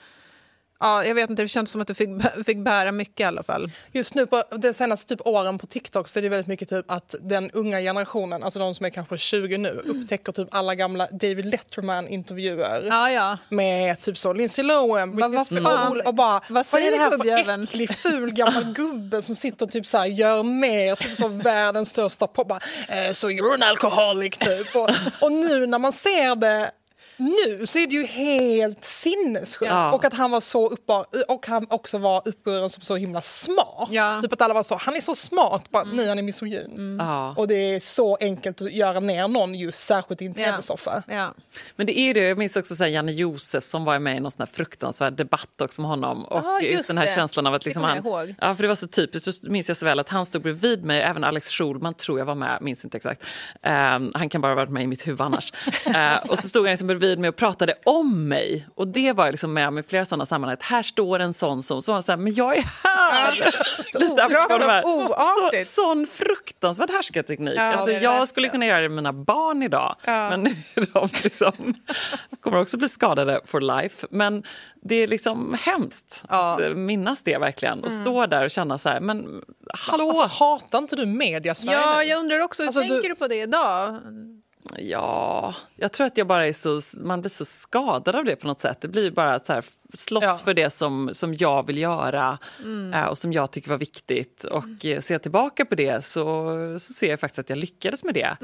ja, jag vet inte, det känns som att du fick, fick bära mycket i alla fall. Just nu på de senaste typ åren på TikTok så är det väldigt mycket typ att den unga generationen, alltså de som är kanske 20 nu, upptäcker typ alla gamla David Letterman-intervjuer. Ja, ja. Med typ så Lindsay Lohan, Vad- vad Britney? Spears och bara Vad är säger det här gubbjäveln?" för äcklig ful gammal gubbe som sitter och typ så här gör mer, typ så världens största pop. Bara, eh, så you're an alcoholic typ. Och, och nu när man ser det nu så är det ju helt sinnessjukt. Ja. Och att han var så uppbar, och han också var uppburen som så himla smart. Ja. Typ att alla var så, han är så smart, bara, nej han är misogyn. ja. Och det är så enkelt att göra ner någon just särskilt i en tv-soffa. Ja. Men det är det, jag minns också så här, Janne Josef som var med i någon sån här fruktansvärd debatt också med honom. Och Ja, just, just den här det. känslan av att Det liksom han, ihåg. Ja, för det var så typiskt, så minns jag så väl att han stod bredvid mig, även Alex Schulman tror jag var med, minns inte exakt. Ehm, han kan bara ha varit med i mitt huvud annars. Eh, och så stod han liksom bredvid mig och pratade om mig. Och det var jag liksom med om i flera sådana sammanhang. Här står en sån som, så så här, men jag är här! Lite apropå de här- oartigt. så, sån fruktansvärd härskarteknik. Ja, alltså, jag skulle kunna göra det med mina barn idag. Ja. Men nu är de liksom, kommer också bli skadade for life. Men det är liksom hemskt Ja. att minnas det verkligen. Och stå där och känna så här, men hallå! Alltså, hatar inte du media Sverige ja, nu? jag undrar också, hur Alltså, du- tänker du på det idag? Ja, jag tror att jag bara är så, man blir så skadad av det på något sätt. Det blir bara så här, slåss Ja. för det som, som jag vill göra eh, och som jag tycker var viktigt. Och eh, ser jag tillbaka på det så, så ser jag faktiskt att jag lyckades med det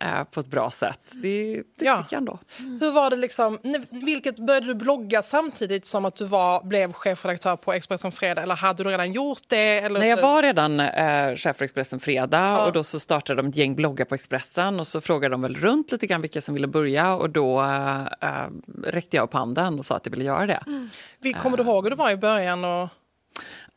eh, på ett bra sätt. Det, det Ja. tycker jag ändå. Hur var det liksom, vilket började du blogga samtidigt som att du var, blev chefredaktör på Expressen Fredag eller hade du redan gjort det? Eller Nej, jag var redan eh, chef för Expressen Fredag Ja. och då så startade de ett gäng bloggar på Expressen och så frågade de väl runt lite grann vilka som ville börja och då eh, räckte jag upp handen och sa att jag ville göra det. Vi, kommer du ihåg hur det var i början? Och,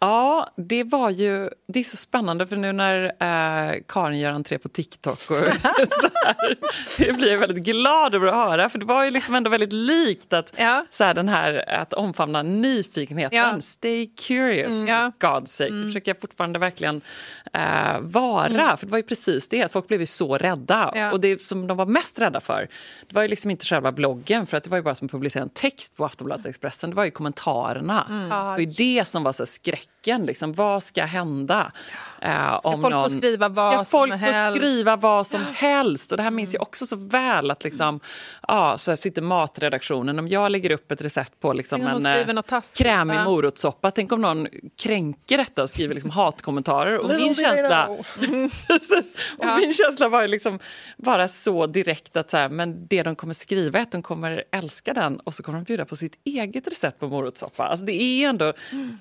Ja, det var ju... Det är så spännande för nu när eh, Karin gör entré på TikTok och så här, det blir jag väldigt glad över att höra för det var ju liksom ändå väldigt likt att, Ja. så här, den här, att omfamna nyfikenheten. Ja. Stay curious, Ja. for God's sake. Det försöker jag fortfarande verkligen eh, vara. För det var ju precis det, folk blev ju så rädda. Ja. Och det som de var mest rädda för, det var ju liksom inte själva bloggen för att det var ju bara som publicera en text på Aftonbladet Expressen. Det var ju kommentarerna. Det var ju det som var så här skräcken. Liksom. Vad ska hända? Eh, Ska om folk få någon, skriva vad ska som folk få helst? skriva vad som helst? Och det här minns jag också så väl. att liksom, ja, så sitter matredaktionen. Om jag lägger upp ett recept på liksom en eh, krämig morotssoppa. Tänk om någon kränker detta och skriver liksom hatkommentarer. Och min känsla... Precis. Och Ja. min känsla var liksom bara så direkt att så här, men det de kommer skriva är att de kommer älska den och så kommer de bjuda på sitt eget recept på morotssoppa. Alltså det är ändå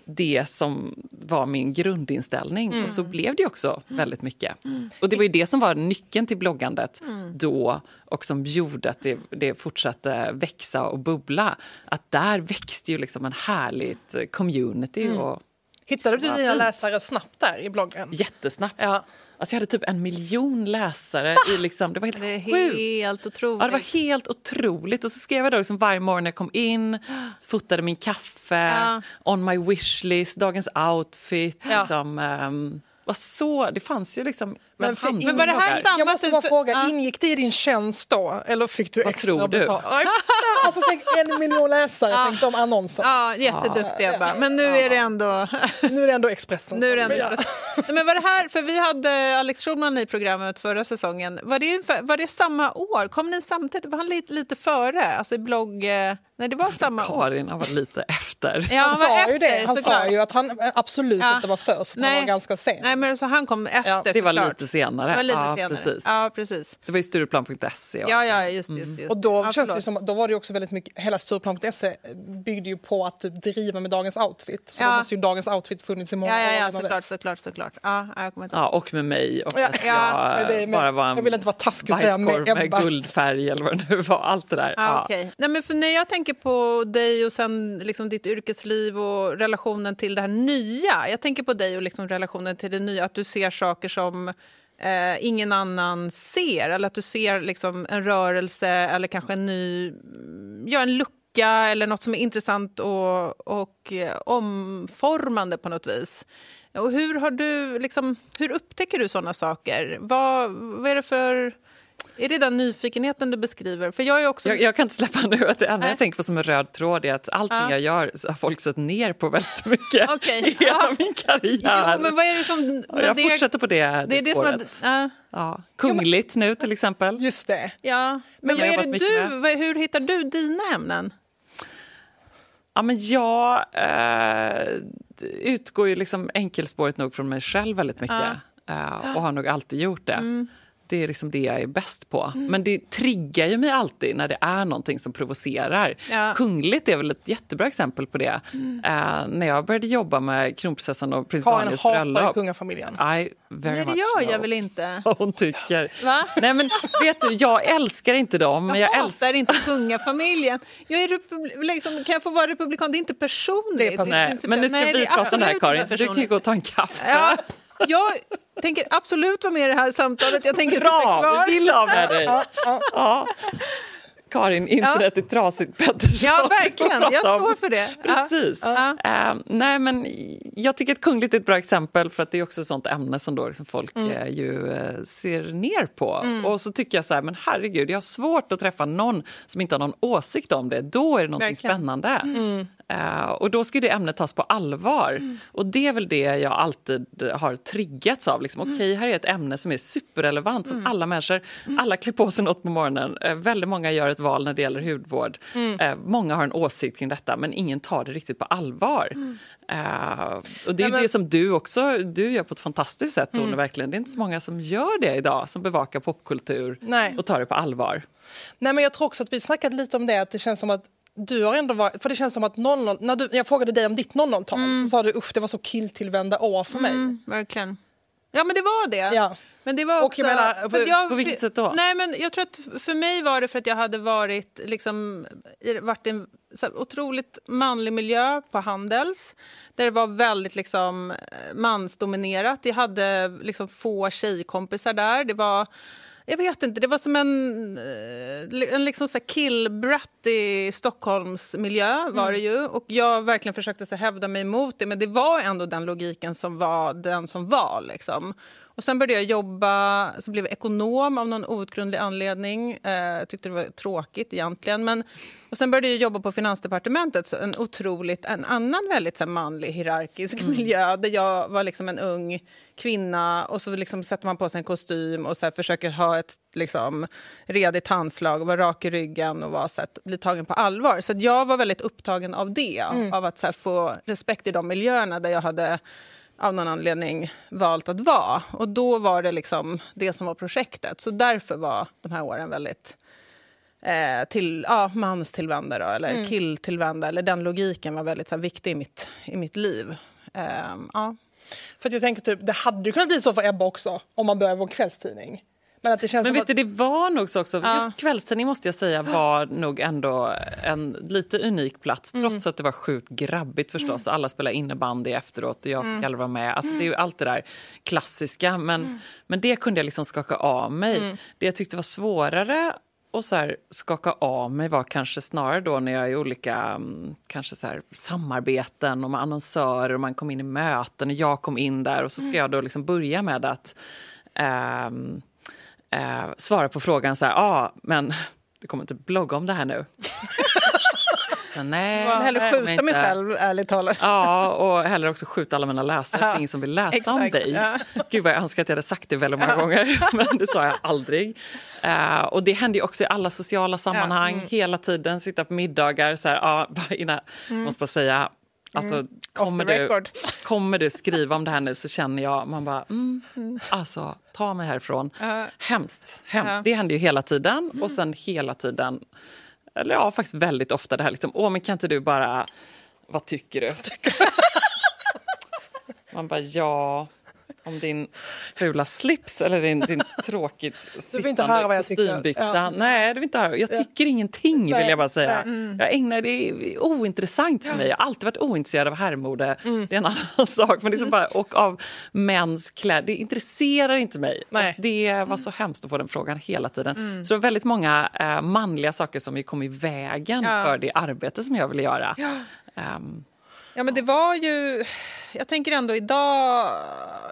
det som var min grundinställning och så blev det också väldigt mycket. Och det var ju det som var nyckeln till bloggandet då och som gjorde att det, det fortsatte växa och bubbla. Att där växte ju liksom en härligt community och hittade du dina läsare snabbt där i bloggen? jättesnabbt. Ja. Alltså jag hade typ en miljon läsare. I liksom, det var helt Det är sjukt. helt otroligt. Ja, det var helt otroligt. Och så skrev jag då liksom varje morgon när jag kom in, fotade min kaffe, Ja. on my wishlist, dagens outfit. Ja. Liksom, ehm, var så, det fanns ju liksom... Men en för- Men var det här samma Jag måste typ- bara fråga, ja. ingick det i din tjänst då? Eller fick du Vad extra tror du? betalt? Alltså tänk en miljon läsare, tänk de annonserna. Ja, jätteduktiga bara. Men nu är det ändå... Nu är det ändå Expressen. Nu är det ändå Ja. Men var det här, för vi hade Alex Schulman i programmet förra säsongen. Var det, ungefär- var det samma år? Kom ni samtidigt? Var han lite, lite före? Alltså i blogg... Nej, det var samma år. Karin har varit lite efter. Ja, han var sa ju efter, det. Han sa ju att han eh, absolut Ja. inte var först. Han Nej. var ganska sen. Nej, men så han kom efter det var såklart. Lite senare. Det var lite Ja, senare. precis. Ja, precis. Det var ju Stureplan.se. Ja, ja, just, just, just. Och då, ja, känns det som, då var det ju också väldigt mycket, hela Stureplan.se byggde ju på att typ driva med dagens outfit. Så Ja. då måste ju dagens outfit funnits i många Ja, ja, år ja, innan såklart, såklart, såklart. Ja, jag kommer inte Ja, och med mig. Och Ja, att ja, jag det bara var en jag vill inte vara taskig och säga med med guldfärg eller vad det nu var. Allt det där. Ja, Ja. okej. Nej, men för när jag tänker på dig och sen liksom ditt yrkesliv och relationen till det här nya. Jag tänker på dig och liksom relationen till det nya. Att du ser saker som eh, ingen annan ser. Eller att du ser liksom en rörelse eller kanske en ny... Ja, en lucka eller något som är intressant och, och eh, omformande på något vis. Och hur, har du, liksom, hur upptäcker du såna saker? Vad, vad är det för... Är det den nyfikenheten du beskriver? För jag är också... Jag, jag kan inte släppa nu att det enda jag tänker på som en röd tråd är att allting Ja. jag gör så har folk sett ner på väldigt mycket Okej. i hela Ja. min karriär. Jo, men vad är det som... Jag det, fortsätter på det, det, det är det som spåret. att, ja, ja. Kungligt nu till exempel. Just det. ja. Men jag vad är det du, vad, hur hittar du dina ämnen? Ja, men jag eh, utgår ju liksom enkelspårigt nog från mig själv väldigt mycket. Eh, och har nog alltid gjort det. Mm. Det är liksom det jag är bäst på. Men det triggar ju mig alltid när det är någonting som provocerar. Ja. Mm. Kungligt är väl ett jättebra exempel på det. Eh, när jag började jobba med kronprinsessan och prins Karin Daniels hatar ju bröllop. kungafamiljen. I very Nej, det gör jag know väl inte. vad hon tycker. Va? Nej, men vet du, jag älskar inte dem. Jag jag hatar älskar inte kungafamiljen. Jag är liksom, kan jag få vara republikan? Det är inte personligt. Det är. Nej, men nu ska Nej, vi prata om det här, Karin, så du kan gå och ta en kaffe. Ja, jag tänker absolut vara med i det här samtalet. Jag tänker sitta Bra, kvar. vi vill ha med dig. Ja. Karin, internet är trasigt Pettersson. Ja, verkligen. Jag står för det. Ja. Precis. Ja. Eh, nej, men jag tycker att kungligt är ett bra exempel för att det är också ett sånt ämne som då liksom folk Mm. eh, ju eh, ser ner på. Och så tycker jag så här, men herregud, jag har svårt att träffa någon som inte har någon åsikt om det. Då är det någonting Verkligen. spännande. Eh, och då ska det ämnet tas på allvar. Och det är väl det jag alltid har triggats av. Liksom, Okej, här är ett ämne som är superrelevant, som alla människor, alla klär på sig något på morgonen. Eh, väldigt många gör ett val när det gäller hudvård. Eh, många har en åsikt kring detta, men ingen tar det riktigt på allvar. Eh, och det är Ja, men- det som du också du gör på ett fantastiskt sätt, Tone, verkligen. Det är inte så många som gör det idag, som bevakar popkultur Nej. och tar det på allvar. Nej, men jag tror också att vi snackat lite om det, att det känns som att du har ändå varit, för det känns som att 00, när du, jag frågade dig om ditt 00-tal så sa du uff det var så killtillvända år för mig. Mm, verkligen. Ja, men det var det. Ja. Men det var också... jag menar, att jag- på vilket sätt då? Nej, men jag tror att för mig var det för att jag hade varit, liksom, varit i en otroligt manlig miljö på Handels där det var väldigt liksom, eh, mansdominerat. Jag hade liksom, få tjejkompisar där. Det var... Jag vet inte, det var som en, eh, en liksom så här killbrattig Stockholmsmiljö var det ju. Och jag verkligen försökte så hävda mig emot det, men det var ändå den logiken som var den som var. Liksom. Och sen började jag jobba, så blev jag ekonom av någon outgrundlig anledning. Eh, tyckte det var tråkigt egentligen. Men, och sen började jag jobba på Finansdepartementet, så en otroligt, en annan väldigt så här, manlig hierarkisk miljö där jag var liksom en ung kvinna och så liksom sätter man på sig en kostym och så försöker ha ett liksom, redigt handslag och vara rak i ryggen och vara, så här, bli tagen på allvar. Så jag var väldigt upptagen av det, av att här, få respekt i de miljöerna där jag hade av någon anledning valt att vara. Och då var det liksom det som var projektet. Så därför var de här åren väldigt eh, till, ja, manstillvända då, eller killtillvända. Eller den logiken var väldigt så här, viktig i mitt, i mitt liv. Ehm, ja. För jag tänker typ, det hade ju kunnat bli så för Ebba också om man börjar vara kvällstidning. Men att det känns Men vet att, du, det var nog så också. Ja. Just kvällstidning måste jag säga var nog ändå en lite unik plats. Mm. Trots att det var sjukt grabbigt förstås. Alla spelade innebandy efteråt och jag Mm. fick aldrig vara med. Alltså, det är ju allt det där klassiska. Men, men det kunde jag liksom skaka av mig. Mm. Det jag tyckte var svårare att så här, skaka av mig var kanske snarare då när jag är i olika mm, kanske så här, samarbeten och med annonsörer och man kom in i möten och jag kom in där och så ska jag då liksom börja med att ehm, eh, svara på frågan så här, ja, ah, men du kommer inte blogga om det här nu? Så, nej, vill hellre skjuta mig inte. själv, ärligt talat. Ja, och hellre också skjuta alla mina läsare. Är ingen som vill läsa om exakt, dig. ja. Gud vad jag önskar att jag hade sagt det väldigt många gånger, men det sa jag aldrig. Eh, och det händer ju också i alla sociala sammanhang, mm. hela tiden. Sitta på middagar, så här, ja, bara innan, måste bara säga, alltså, kommer, Mm. the du, kommer du skriva om det här nu så känner jag, man bara, mm, alltså ta mig härifrån. Hemskt, hemskt. Ja. Det händer ju hela tiden och sen hela tiden eller ja, faktiskt väldigt ofta det här liksom, åh men kan inte du bara, vad tycker du? Man bara, ja, om din fula slips eller din, din tråkigt sittande kostymbyxa. Ja. Nej, du vill inte höra. Jag tycker ingenting vill jag bara säga. nej. Jag ägnar, det är ointressant för mig. Jag har alltid varit ointresserad av herrmode. Mm. Det är en annan sak. Men det är så bara, och av mäns kläder. Det intresserar inte mig. Nej. Det var så hemskt att få den frågan hela tiden. Så det var väldigt många eh, manliga saker som ju kom i vägen Ja. för det arbete som jag ville göra. Ehm, Ja, men det var ju... Jag tänker ändå idag...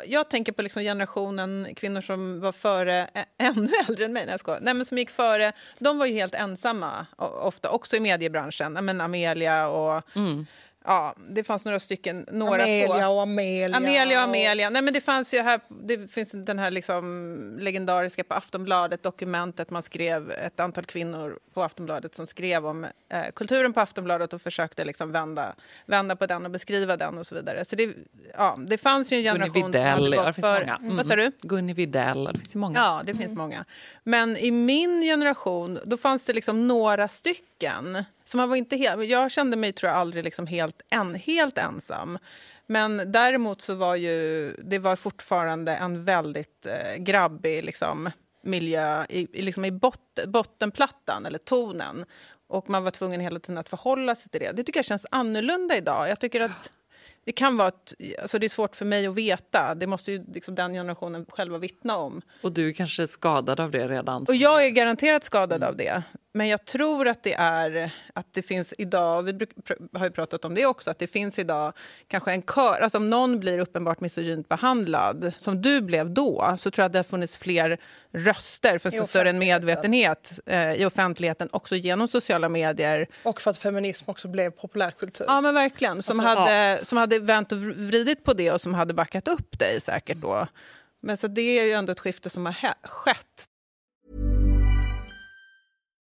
Jag tänker på liksom generationen kvinnor som var före, ä- ännu äldre än mig, när jag skojar. Nej, men som gick före. De var ju helt ensamma, ofta, också i mediebranschen. Men Amelia och... Mm. Ja, det fanns några stycken, några Amelia och Amelia. Amelia och Amelia. Nej, men det fanns ju här, det finns den här liksom legendariska på Aftonbladet dokumentet. Man skrev ett antal kvinnor på Aftonbladet som skrev om eh, kulturen på Aftonbladet och försökte liksom vända, vända på den och beskriva den och så vidare. Så det, ja, det fanns ju en Gunni generation som hade Widell, ja, det gått finns för... många. Mm. Vad sa du? Gunni Widell, det finns ju många. Ja, det finns många. Men i min generation då fanns det liksom några stycken. Så man var inte helt, jag kände mig tror jag aldrig liksom helt, en, helt ensam. Men däremot så var ju det var fortfarande en väldigt eh, grabbig liksom, miljö i, i, liksom i bot, bottenplattan, eller tonen. Och man var tvungen hela tiden att förhålla sig till det. Det tycker jag känns annorlunda idag. Jag tycker att det kan vara ett, alltså det är svårt för mig att veta. Det måste ju liksom den generationen själva vittna om. Och du kanske är skadad av det redan. Och jag är garanterat skadad av det. Men jag tror att det är att det finns idag, vi har ju pratat om det också, att det finns idag kanske en kör, alltså om någon blir uppenbart misogynt behandlad, som du blev då, så tror jag att det har funnits fler röster för så större medvetenhet eh, i offentligheten, också genom sociala medier. Och för att feminism också blev populärkultur. Ja, men verkligen. Som, Alltså, hade, som hade vänt och vridit på det och som hade backat upp dig säkert då. Men så det är ju ändå ett skifte som har skett.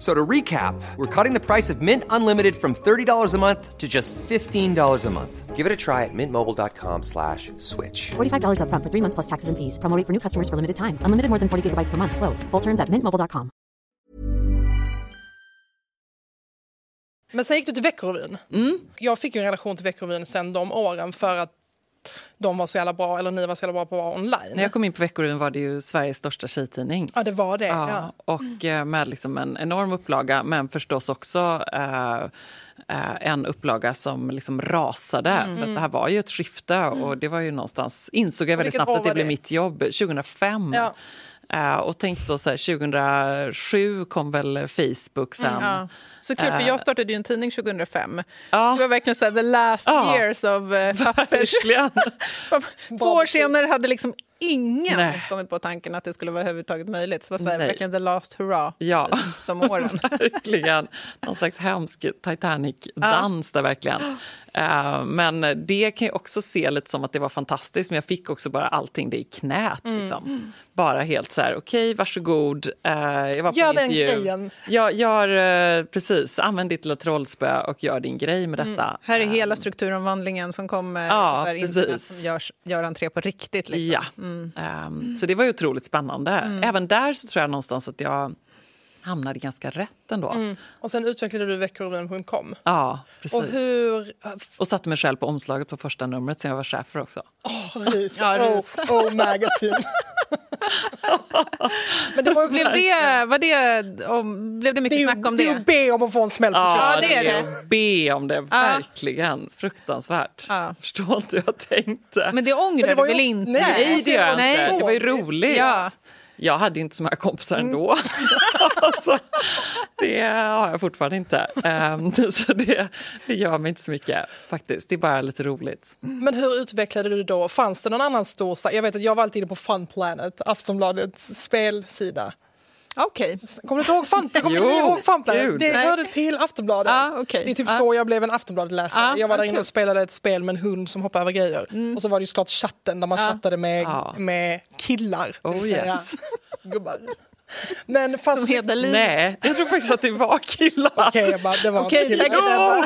F- So to recap, we're cutting the price of Mint Unlimited from $30 a month to just $15 a month. Give it a try at mintmobile.com slash switch. $45 upfront for three months plus taxes and fees. Promo for new customers for limited time. Unlimited more than 40 gigabytes per month. Slows. Full terms at mintmobile.com. Men sen gick du till Veckorevyn. Mm. Jag fick ju en relation till Veckorevyn sen de åren för att de var så jävla bra, eller ni var så jävla bra på att vara online. När jag kom in på Veckorevyn var det ju Sveriges största tjejtidning. Ja, det var det. Ja, Ja. och eh, med liksom en enorm upplaga, men förstås också eh, eh, en upplaga som liksom rasade. Mm. För det här var ju ett skifte och det var ju någonstans, insåg jag väldigt snabbt att det var blev det? mitt jobb 2005. Ja. Eh, och tänkte då så här, 2007 kom väl Facebook sen. Mm, Ja. Så kul, för jag startade ju en tidning 2005. Ja. Det var verkligen så här, the last Ja. years of uh, pappers. Två år senare hade liksom ingen Nej. kommit på tanken att det skulle vara överhuvudtaget möjligt. Så det var så här, Nej. verkligen the last hurrah Ja. de åren. verkligen. Någon slags hemsk Titanic-dans där verkligen. Eh, men det kan jag också se lite som att det var fantastiskt, men jag fick också bara allting det i knät. Mm. Liksom. Bara helt så här, okej, varsågod. Uh, jag var på Gör en den grejen. Ja, gör, eh, precis, använd ditt lilla trollspö och gör din grej med detta. Här är Eh, hela strukturomvandlingen som kommer. Ja, så internet som görs, gör entré på riktigt. Liksom. Ja, Ehm, så det var ju otroligt spännande. Även där så tror jag någonstans att jag hamnade ganska rätt ändå. Och sen utvecklade du veckorevyn.com. Ja, precis. Och hur... Och satte mig själv på omslaget på första numret som jag var chef för också. Oh, rys. Ja, oh, rys. oh, magazine. Men det var också... Blev det, var det, om, blev det det mycket är ju, snack om det är ju det? att be om att få en smäll på Ja, det är det. be om det. Verkligen. Fruktansvärt. Ja. Jag förstår inte hur jag tänkte. Men det ångrar det du väl inte? nej. Nej, det gör jag inte. Det var ju roligt. Ja. Jag hade inte så många kompisar Mm. ändå. alltså, det har jag fortfarande inte. Ehm, så det, det gör mig inte så mycket faktiskt. Det är bara lite roligt. Men hur utvecklade du det då? Fanns det någon annan stor? Jag vet att jag var alltid inne på Fun Planet, Aftonbladets spelsida. Okej. Kommer du inte ihåg Fun, kommer inte ihåg gud. Det hörde till Aftonbladet. Ah, okej. Det är typ Ah. så jag blev en Aftonbladet-läsare. Ah, jag var där ah, inne och spelade ett spel med en hund som hoppade över grejer. Och så var det ju såklart chatten där man Ah. chattade med, Ah. med killar. Oh, yes. Gubbar. Men fast... Som Hedaliv. Nej, jag tror faktiskt att det var killar. Okej, jag bara, det var inte killar. säkert Ja,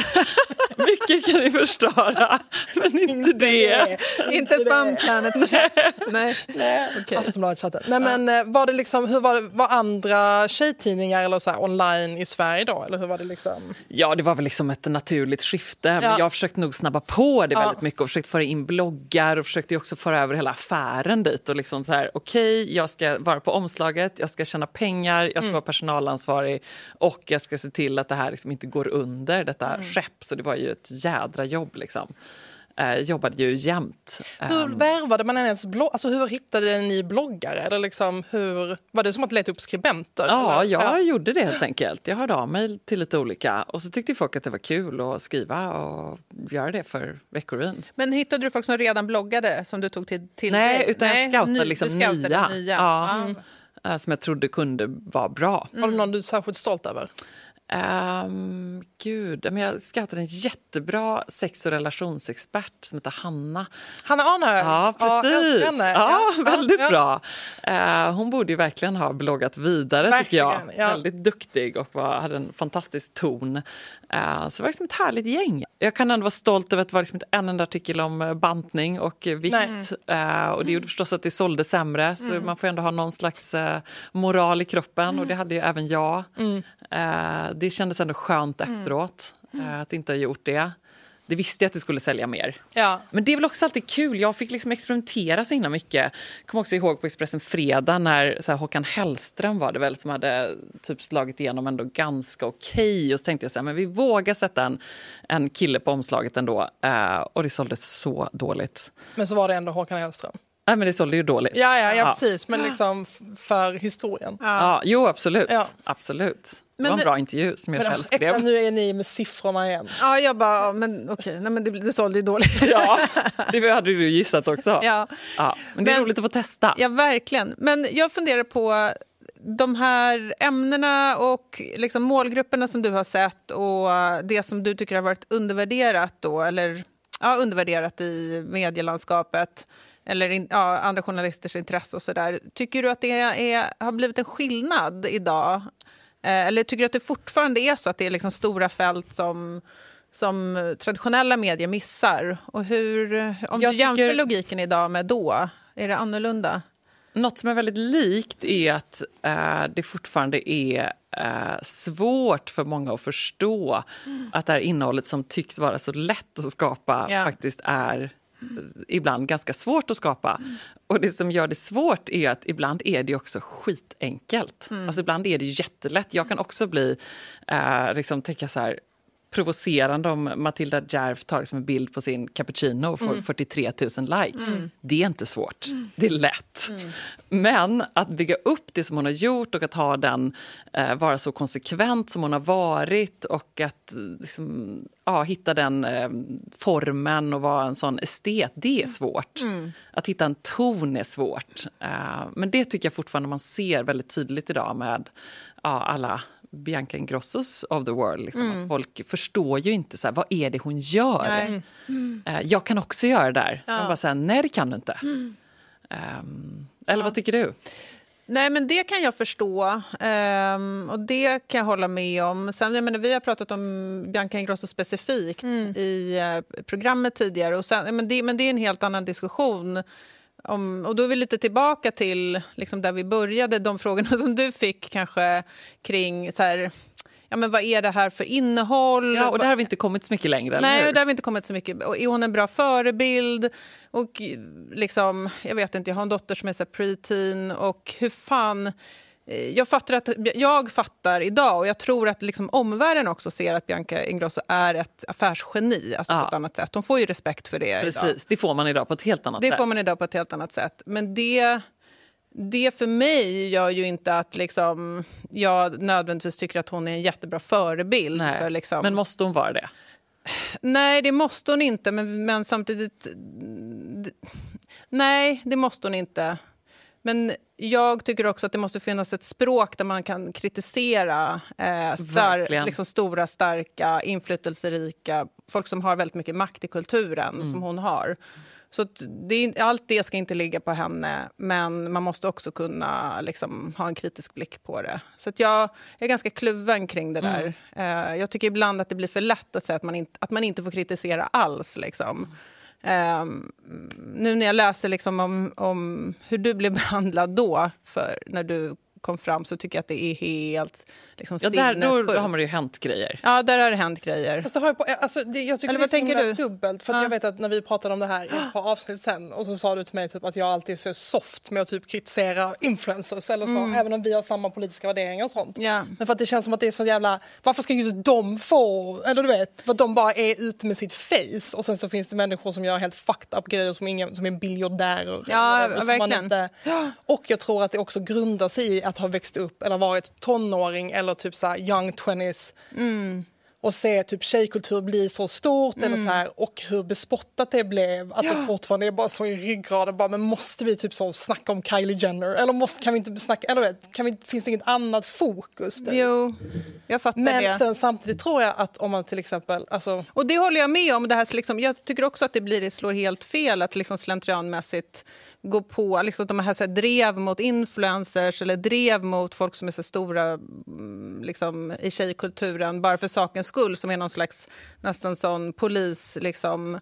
mycket kan ni förstöra, men inte det. Inte det. Fun Planets chatt. Nej. Okej. Aftonbladet-chatten. Nej, men eh, var det liksom, hur var det, var andra tjejtidningar eller så här online i Sverige då? Eller hur var det liksom? Ja, det var väl liksom ett naturligt skifte. Men Ja. jag försökte nog snabba på det Ja. väldigt mycket och försökte föra in bloggar och försökte också föra över hela affären dit. Och liksom så här, okej, jag ska vara på omslaget, jag ska tjäna pengar, jag ska vara personalansvarig och jag ska se till att det här liksom inte går under detta skepp. Så det var ju ett jädra jobb liksom. Eh, jobbade ju jämt. Hur värvade man ens blogg? Alltså hur hittade ni bloggare? Eller liksom, hur, var det som att leta upp skribenter? Ja, jag gjorde det helt enkelt. Jag hörde av mig till lite olika och så tyckte folk att det var kul att skriva och göra det för Veckorevyn. Men hittade du folk som redan bloggade som du tog till, till Nej, utan jag scoutade ny- liksom scoutade nya. nya. Ja. Ja. Som jag trodde kunde vara bra. Har du någon du är särskilt stolt över? Um, gud, men jag scoutade en jättebra sex och relationsexpert som heter Hanna. Hanna Arnö? Ja, precis. älskar henne. Ja, väldigt ja. bra. Eh, hon borde ju verkligen ha bloggat vidare, tycker jag. Verkligen, ja. Väldigt duktig och var, hade en fantastisk ton. Eh, så det var liksom ett härligt gäng. Jag kan ändå vara stolt över att det var liksom inte en enda artikel om eh, bantning och eh, vikt. Eh, och det gjorde förstås att det sålde sämre, så Mm. man får ändå ha någon slags eh, moral i kroppen och det hade ju även jag. Mm. Det kändes ändå skönt efteråt eh, att inte ha gjort det. Det visste jag att det skulle sälja mer. Ja. Men det är väl också alltid kul. Jag fick liksom experimentera så himla mycket. Jag kommer också ihåg på Expressen Fredag när så här, Håkan Hellström var det väl som hade typ slagit igenom ändå ganska okej. Och så tänkte jag så här, men vi vågar sätta en, en kille på omslaget ändå. Eh, och det sålde så dåligt. Men så var det ändå Håkan Hellström. Nej, men det sålde ju dåligt. Ja, ja, ja, precis. Men liksom för historien. Ja, jo, absolut. Ja. absolut. Det Men var en bra intervju som jag Men själv äkta, skrev. nu är ni med siffrorna igen. Ja, jag bara, ja, men okej, nej, men det, det sålde ju dåligt. Ja, det hade du gissat också. Ja. Ja, men det är Men- roligt att få testa. Ja, verkligen. Men jag funderar på de här ämnena och liksom målgrupperna som du har sett och det som du tycker har varit undervärderat då, eller ja, undervärderat i medielandskapet eller in, ja, andra journalisters intresse och sådär. Tycker du att det är, har blivit en skillnad idag? Eh, eller tycker du att det fortfarande är så att det är liksom stora fält som som traditionella medier missar? Och hur, om Jag du jämför tycker- logiken idag med då, är det annorlunda? Något som är väldigt likt är att eh, det fortfarande är eh, svårt för många att förstå att det här innehållet som tycks vara så lätt att skapa Ja. faktiskt är ibland ganska svårt att skapa. Och det som gör det svårt är att ibland är det också skitenkelt. Alltså ibland är det jättelätt. Jag kan också bli, eh, liksom tänka så här provocerande om Matilda Djerf tar liksom en bild på sin cappuccino och får 43 000 likes. Det är inte svårt, det är lätt. Men att bygga upp det som hon har gjort och att ha den, eh, vara så konsekvent som hon har varit och att eh, liksom, ja, hitta den eh, formen och vara en sån estet, det är svårt. Att hitta en ton är svårt. Eh, men det tycker jag fortfarande man ser väldigt tydligt idag med ja, alla Bianca Ingrossos of the world. Liksom, att folk förstår ju inte så här, vad är det hon gör. Nej. Eh, jag kan också göra det där. Jag bara säga, nej det kan du inte. Ehm, eller vad tycker du? Nej, men det kan jag förstå ehm, och det kan jag hålla med om. Sen, jag menar, vi har pratat om Bianca Ingrosso specifikt i eh, programmet tidigare. Och sen, men, det, men det är en helt annan diskussion. Om, och då är vi lite tillbaka till liksom, där vi började, de frågorna som du fick kanske kring så här, ja, men vad är det här för innehåll? Ja, och där har vi inte kommit så mycket längre. Nej, där har vi inte kommit så mycket. Och är hon en bra förebild? Och liksom, jag vet inte, jag har en dotter som är så preteen och hur fan... eh, Jag fattar, att, jag fattar idag, och jag tror att liksom omvärlden också ser att Bianca Ingrosso är ett affärsgeni alltså Ja. på ett annat sätt. Hon får ju respekt för det idag. Precis, det får man idag på ett helt annat Det sätt. får man idag på ett helt annat sätt. Men det det för mig gör ju inte att liksom, jag nödvändigtvis tycker att hon är en jättebra förebild. Nej. För liksom, Men måste hon vara det? Nej, det måste hon inte, men, men samtidigt... Nej, det måste hon inte. Men jag tycker också att det måste finnas ett språk där man kan kritisera eh, star, liksom stora, starka, inflytelserika folk som har väldigt mycket makt i kulturen, som hon har. Så det allt det ska inte ligga på henne, men man måste också kunna liksom, ha en kritisk blick på det. Så att jag är ganska kluven kring det där. Eh, jag tycker ibland att det blir för lätt att säga att man inte, att man inte får kritisera alls. Liksom. Ehm, nu när jag läser liksom om, om hur du blev behandlad då, för när du kom fram, så tycker jag att det är helt liksom, Ja, där, då har man ju hänt grejer. Ja, där har det hänt grejer. Fast det har ju på, alltså, det, jag tycker Eller det är vad så du? dubbelt. För att jag vet att när vi pratade om det här par avsnitt sen och så sa du till mig typ att jag alltid är så soft med att typ kritisera influencers eller så, även om vi har samma politiska värderingar och sånt. Ja. Men för att det känns som att det är så jävla, varför ska just de få, eller du vet, för att de bara är ute med sitt face och sen så finns det människor som gör helt fucked up grejer som, ingen, som är biljardärer. Ja, man verkligen. inte- och jag tror att det också grundar sig i att ha växt upp eller varit tonåring eller typ så young 20s och se typ tjejkultur bli så stort eller så här, och hur bespottat det blev. Att det fortfarande är bara så i ryggraden. Bara, men måste vi typ så snacka om Kylie Jenner? Eller måste, kan vi inte snacka, eller kan vi, finns det inget annat fokus? Där? Jo, jag fattar Men det. sen samtidigt tror jag att om man till exempel, alltså, Och det håller jag med om. Det här, liksom, jag tycker också att det blir, det slår helt fel att liksom slentrianmässigt gå på liksom, de här, så här drev mot influencers eller drev mot folk som är så stora mm, liksom, i tjejkulturen bara för sakens skull som är någon slags nästan sån polis liksom,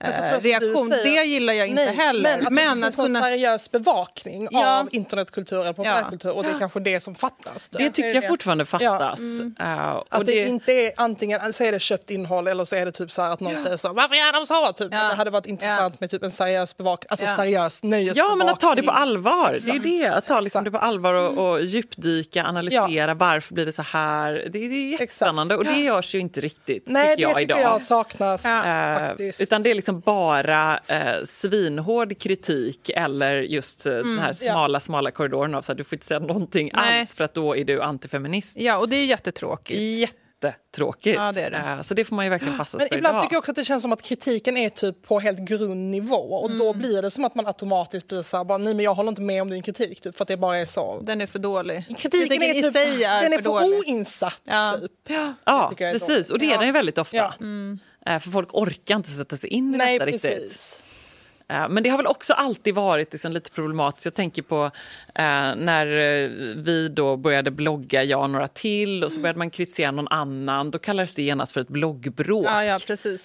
tror eh, reaktion. säger- Det gillar jag inte Nej, heller. Men att Men det att en kunna... seriös bevakning Ja. av internetkultur eller populärkultur och det är kanske det som fattas. där. Det tycker jag fortfarande Ja. fattas. Eh, och Att det, inte är antingen så är det köpt innehåll eller så är det typ så här att någon säger så varför gör de så? Typ. Ja. Det hade varit intressant med typ en seriös bevakning, alltså Ja. seriös nöjesbevakning. Ja, men att ta det på allvar. Det är Exakt. det. Att ta liksom Exakt. det på allvar och, och djupdyka, analysera varför blir det så här. Det, det är jättespännande och det görs ju inte riktigt Nej, tycker jag det tycker idag. jag saknas Eh, faktiskt. utan det är liksom bara eh, svinhård kritik eller just eh, den här smala, smala korridoren av så här, du får inte säga någonting Nej. alls för att då är du antifeminist. Ja, och det är jättetråkigt. Jättetråkigt. Ja, det är det. Eh, så det får man ju verkligen passa Men för ibland idag. tycker jag också att det känns som att kritiken är typ på helt grundnivå och Mm. då blir det som att man automatiskt blir så här, bara, nej men jag håller inte med om din kritik typ, för att det bara är så. Den är för dålig. Kritiken är i typ, sig är den är för för dålig. oinsatt. Ja. Typ. Ja, är precis. dåligt. Och det är Ja. den ju väldigt ofta. Ja. Eh, För folk orkar inte sätta sig in i Nej, detta riktigt. precis. Eh, Men det har väl också alltid varit liksom lite problematiskt. Jag tänker på eh, när eh, vi då började blogga, jag och några till, och så började man kritisera någon annan. Då kallades det genast för ett bloggbråk. Ja, ja.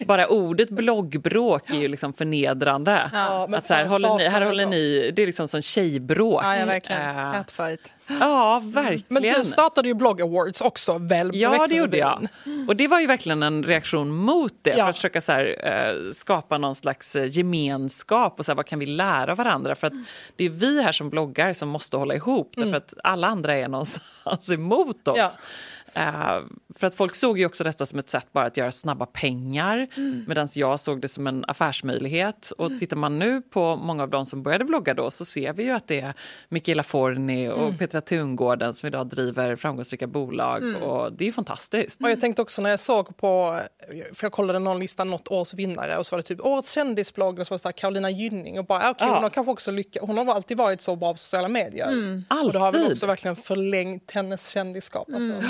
Bara ordet bloggbråk är ju liksom förnedrande. Ja, att så här, håller ni, här håller ni, det är liksom som tjejbråk. Ja, ja verkligen. Catfight. Ja, verkligen. Men du startade ju Blogg Awards också väl? Ja, det gjorde jag. Och det var ju verkligen en reaktion mot det. Ja. För att försöka så här, eh, skapa någon slags eh, gemenskap och så här, vad kan vi lära varandra? För att det är vi här som bloggar som måste hålla ihop. Därför att alla andra är någonstans emot oss. Ja. Eh, för att folk såg ju också detta som ett sätt bara att göra snabba pengar medan jag såg det som en affärsmöjlighet. Och tittar man nu på många av de som började blogga då så ser vi ju att det är Michaela Forni och Petra Tungården som idag driver framgångsrika bolag. Och det är ju fantastiskt. Och jag tänkte också när jag såg på, för jag kollade någon lista, något års vinnare och så var det typ årets kändisblogg och så var det så här Carolina Gynning och bara okej Ja. hon har kanske också lyckats, hon har alltid varit så bra på sociala medier. Och det har väl också verkligen förlängt hennes kändisskap. Alltså.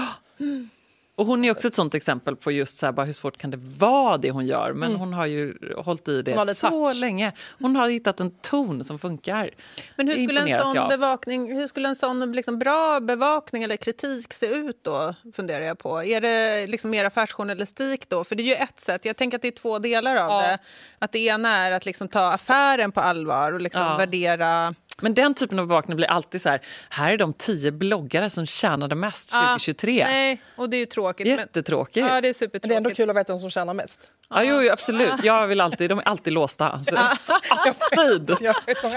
Och hon är också ett sånt exempel på just så här, bara hur svårt kan det vara det hon gör. Men hon har ju hållit i det så touch. länge. Hon har hittat en ton som funkar. Men hur skulle en sån, bevakning, hur skulle en sån liksom bra bevakning eller kritik se ut då? funderar jag på. Är det liksom mer affärsjournalistik då? För det är ju ett sätt. Jag tänker att det är två delar av Ja. det. Att det ena är att liksom ta affären på allvar och liksom Ja. värdera... Men den typen av bevakning blir alltid så här, här är de tio bloggare som tjänade mest 2023. Nej, och det är ju tråkigt. men- Jättetråkigt. Ja, det är Men det är supertråkigt. ändå kul att veta vem som tjänar mest. Ja, jo, jo, absolut. Jag vill alltid, de är alltid låsta. Alltså, alltid!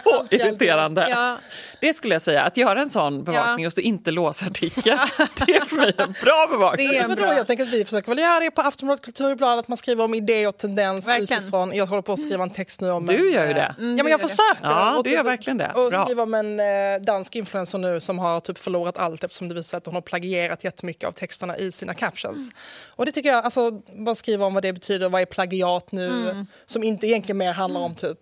Så irriterande. Ja. Det skulle jag säga. Att göra en sån bevakning och så inte låsa artikeln, det är för mig en bra bevakning. Det är en Men då, bra. jag tänker att vi försöker väl göra det på Aftonbladet Kulturblad, att man skriver om idé och tendens Verkligen. utifrån. Jag håller på att skriva en text nu om... Du gör ju eh, det. ja, men jag det. försöker. Ja, Och du gör typ- verkligen det. Och skriva om en eh, dansk influencer nu som har typ förlorat allt eftersom det visar att hon har plagierat jättemycket av texterna i sina captions. Mm. Och det tycker jag, alltså bara skriva om vad det betyder, vad är plagiat nu, Mm. som inte egentligen mer handlar om typ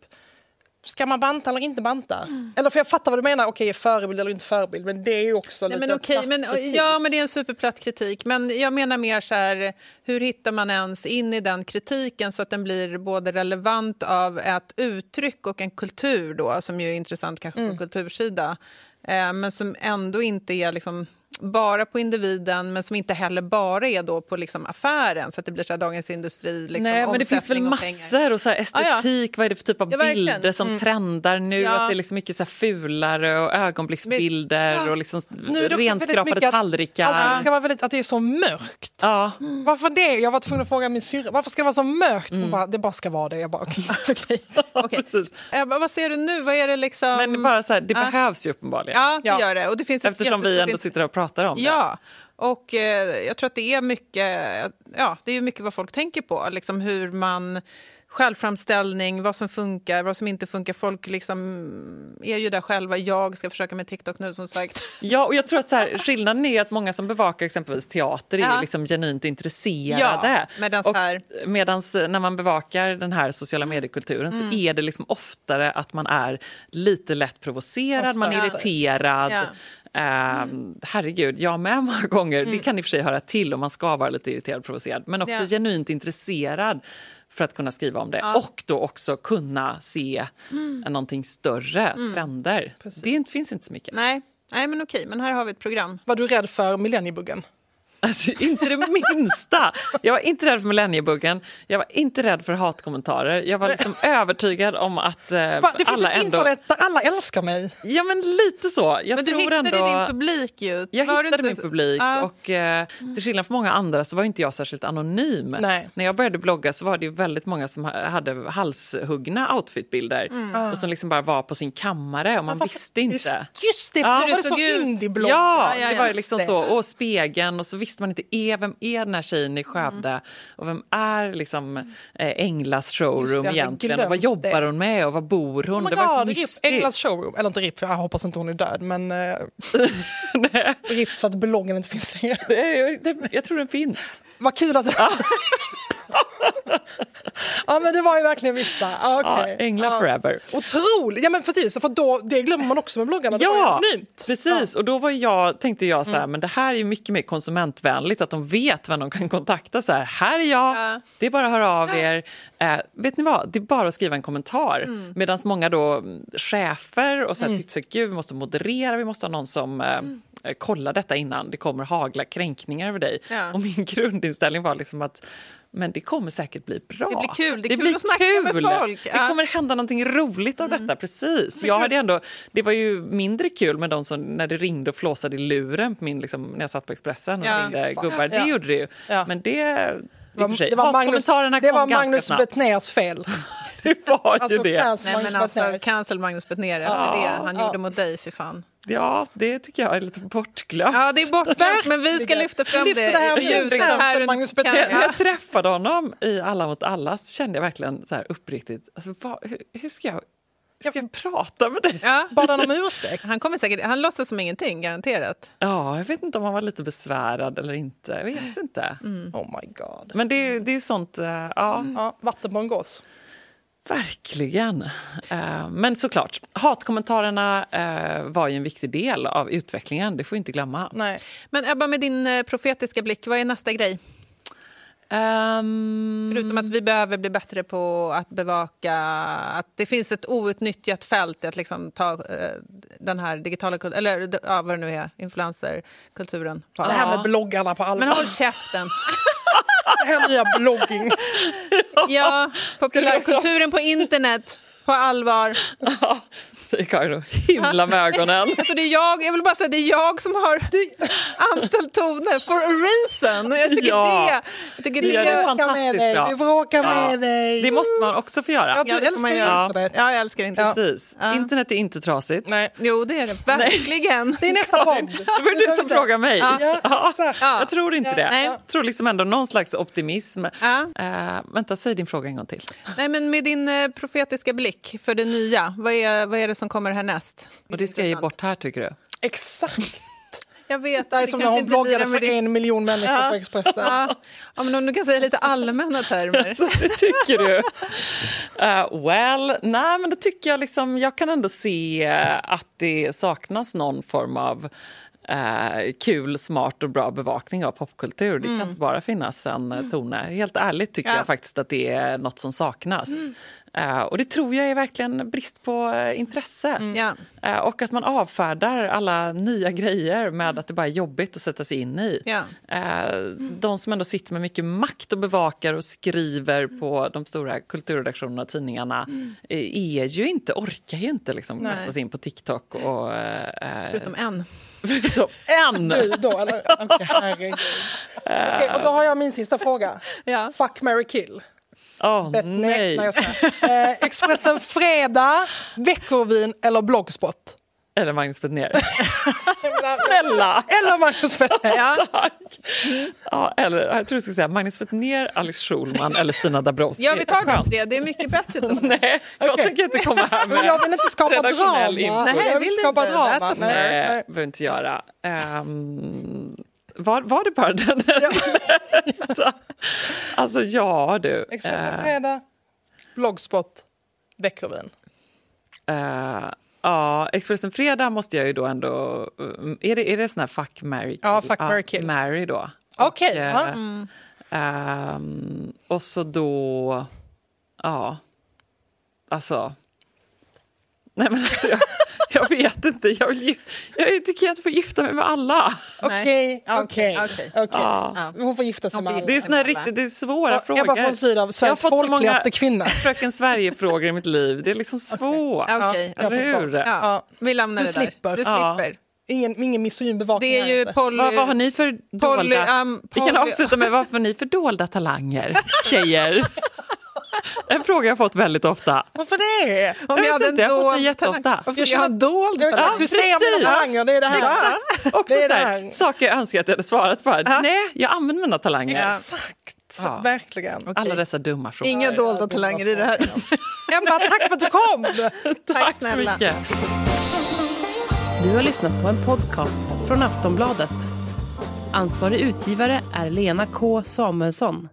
Ska man banta eller inte banta? Mm. Eller för jag fattar vad du menar, okej förebild eller inte förebild, men det är ju också Nej, lite men okej, men, kritik. ja, men det är en superplatt kritik. Men jag menar mer så här, hur hittar man ens in i den kritiken så att den blir både relevant av ett uttryck och en kultur då, som ju är intressant kanske Mm. på kultursida, eh, men som ändå inte är liksom bara på individen men som inte heller bara är då på liksom affären så att det blir så här Dagens Industri, liksom, Nej, men det finns väl omsättning och massor och så här estetik, vad är det för typ av Ja. Mm. bilder som trendar nu? Ja. Att det är liksom mycket så här fulare och ögonblicksbilder Ja. och liksom Nu är det renskrapade mycket att- tallrikar. Att det ska vara väldigt, att det är så mörkt. Ja. Varför det? Jag var tvungen att fråga min syrra, varför ska det vara så mörkt? Mm. Hon bara, det bara ska vara det. Jag bara, okej. Okej. Precis. Ebba, vad ser du nu? Vad är det liksom... Men bara så här, det Ja. behövs ju uppenbarligen. Ja, det Ja. gör det. Och det finns Eftersom vi ändå sitter och pratar om det. Ja, och eh, jag tror att det är mycket, ja, det är mycket vad folk tänker på. Liksom hur man, självframställning, vad som funkar, vad som inte funkar. Folk liksom är ju där själva. Jag ska försöka med TikTok nu som sagt. Ja, och jag tror att så här, skillnaden är att många som bevakar exempelvis teater är Ja. ju liksom genuint intresserade. Ja, medans och här- medans när man bevakar den här sociala mediekulturen Mm. så är det liksom oftare att man är lite lätt provocerad, man är irriterad. Ja. Ehm, herregud, jag med många gånger. Det kan i och för sig höra till om man ska vara lite irriterad och provocerad. Men också Ja. genuint intresserad för att kunna skriva om det. Och då också kunna se mm. någonting större, trender. Det finns inte så mycket. Nej, nej men okej, men här har vi ett program. Var du rädd för millenniebuggen? Alltså, inte det minsta. Jag var inte rädd för millenniebuggen. Jag var inte rädd för hatkommentarer. Jag var liksom övertygad om att eh, Det finns alla ett ändå... internet där alla älskar mig. Ja, men lite så. Jag Men du tror hittade ändå... din publik ju. Jag Var hittade inte- min publik Ja. och eh, till skillnad från många andra så var inte jag särskilt anonym. Nej. När jag började blogga så var det ju väldigt många som ha- hade halshuggna outfitbilder och som liksom bara var på sin kammare och man visste inte. Just, just det, för Ja. då var det så indieblogg. Ja, Ja, ja, det var liksom det. så. Och spegeln och så visste man inte är, vem är den här tjejen i Skövde och vem är liksom eh, Änglas Just showroom det, jag egentligen och vad jobbar det. hon med och vad bor hon? Oh det var God, RIP. Englas showroom, eller inte RIP för jag hoppas inte hon är död men eh, RIP för att bloggen inte finns längre. Det, det, jag tror den finns. Vad kul att... ja men det var ju verkligen vissa. Ah, Ja, okay. Änglar forever. Otroligt! Ja men precis, för då, det glömmer man också med bloggarna. Ja, precis. Och då var jag, tänkte jag så här, Mm. men det här är ju mycket mer konsumentvänligt, att de vet vem de kan kontakta. Så här, här är jag, Ja. det är bara att höra av er. Eh, vet ni vad, det är bara att skriva en kommentar. Mm. Medan många då, mm, chefer och så här, tyckte så här, gud vi måste moderera, vi måste ha någon som eh, eh, kollar detta innan det kommer hagla kränkningar över dig. Ja. Och min grundinställning var liksom att men det kommer säkert bli bra. Det blir kul. Det är kul att snacka med folk. Det Ja. Mm. kommer hända någonting roligt av detta. precis. Jag hade ändå, det var ju mindre kul med de som när det ringde och flåsade i luren på min, liksom, när jag satt på Expressen och Ja. ringde Fan. gubbar. Det Ja. gjorde det ju. Ja. Men det... Det var, det var Magnus, det var Magnus. Betnérs fel. Det var ju Alltså, det. cancel Magnus alltså, cancel Magnus Betnér efter Ja, det han ja. gjorde mot dig, för fan. Ja, det tycker jag är lite bortglömt. Ja, det är bortglömt, men vi ska lyfta fram Lyft det. det här ljuset här Magnus kan- Betnér. När jag träffade honom i Alla mot alla så kände jag verkligen så här uppriktigt, alltså, vad, hur, hur, ska jag, hur ska jag prata med dig? Ja. Bad han om ursäkt? Han kommer säkert, han låtsas som ingenting, garanterat. Ja, jag vet inte om han var lite besvärad eller inte. Jag vet inte. Oh my god. Men det, det är sånt, eh, ja, Ja, vatten på en gås. Verkligen. Eh, Men såklart, hatkommentarerna eh, var ju en viktig del av utvecklingen. Det får vi inte glömma. Nej. Men Ebba, med din eh, profetiska blick, vad är nästa grej? Ehm, Förutom att vi behöver bli bättre på att bevaka att det finns ett outnyttjat fält i att liksom ta eh, den här digitala kul- eller ja, vad det nu är, influencerkulturen Det här med bloggarna på allvar. Men håll käften! Det här nya blogging. Ja, populärkulturen på internet på allvar. Ja, säger och himla med ögonen. Alltså det är jag, jag vill bara säga det är jag som har anställt Tone for a reason. Jag tycker Ja. det, jag tycker det, Ja, det är fantastiskt dig. bra. Vi bråkar Ja. med dig. Det måste man också få göra. Ja, du Ja, får älskar internet. Ja, jag älskar inte. Precis. Internet är inte trasigt. Nej. Jo, det är det. Verkligen. Det är nästa podd. Det var du som frågade mig. Ja, Ja. Ja. Jag tror inte Ja. det. Nej. Jag tror liksom ändå någon slags optimism. Ja. Eh, vänta, säg din fråga en gång till. Nej, men med din eh, profetiska blick för det nya, vad är, vad är det som kommer härnäst? Och det ska jag ge bort här tycker du? Exakt. Jag vet. Det är som när hon bloggade för det. en miljon människor på Expressen. Ja. ja, men om du kan säga lite allmänna termer. det tycker du? Uh, well, nej men det tycker jag liksom, jag kan ändå se eh, att det saknas någon form av eh, kul, smart och bra bevakning av popkultur. Det kan inte bara finnas en mm. Tone. Helt ärligt tycker Ja. jag faktiskt att det är något som saknas. Eh, och det tror jag är verkligen brist på eh, intresse. Ja. Eh, och att man avfärdar alla nya grejer med att det bara är jobbigt att sätta sig in i. Ja. Eh, de som ändå sitter med mycket makt och bevakar och skriver på de stora kulturredaktionerna och tidningarna eh, är ju inte, orkar ju inte liksom kasta sig in på TikTok och... Förutom en. förutom en! Du då, eller? Herregud. Okej, och då har jag min sista fråga. Ja. Fuck, marry, kill. Åh, Bet- nej. nej, jag skojar. eh, Expressen Fredag, Veckorevyn eller Bloggspot? Eller Magnus Betnér. Snälla! Eller Magnus Betnér. Ja. Tack! Ja, eller, jag tror du skulle säga Magnus Betnér, Alex Schulman eller Stina Dabrowski. ja, vi tar de tre. Det är mycket bättre. Då. Nej, jag Okej. tänker inte komma här med Men jag vill inte skapa drama. Nej, jag vill vill skapa inte? drama. Nej, Nej, nej. behöver inte göra. Um, var, var det bara den? alltså, ja du. Expressen Eh, Fredag, Bloggspot, Veckorevyn. eh, ja, Expressen Fredag måste jag ju då ändå... eh, Är det, är det sån här fuck, marry, Ja, fuck, marry, kill. Marry då. Okej, Och, ja. eh, ehm, och så då... Ja. Alltså... Nej, men alltså jag, jag vet inte. Jag, vill, jag tycker jag inte får gifta mig med alla. Okej, okej. Okej. Ja. Hon får gifta sig med får alla. Det är, såna riktigt, det är svåra Ja, frågor. Jag har Sveriges fått så många folkligaste kvinna. Fröken Sverige-frågor i mitt liv. Det är liksom svårt. Ja, Okej, jag Eller förstår. hur? Ja. Ja. Vi lämnar Du det där. slipper. Du Ja. slipper. Ingen, ingen misogyn bevakning. Det är ju poly... Vad, vad har ni för dolda... Poly- um, Vi kan poly- avsluta med vad har ni för dolda talanger, tjejer? En fråga jag fått väldigt ofta. Varför det? Om Jag jag vet hade inte, en jag har fått det dold jätteofta. talang. Jag ha en dold talang? Du ser mina precis. talanger, det är det här. Också Det är så det här, här. saker jag önskar att jag hade svarat på. Nej, jag använder mina talanger. Exakt, Ja. verkligen. Alla dessa dumma frågor. Inga dolda talanger i det här. Ebba, tack för att du kom! Tack så snälla. mycket. Du har lyssnat på en podcast från Aftonbladet. Ansvarig utgivare är Lena K Samuelsson.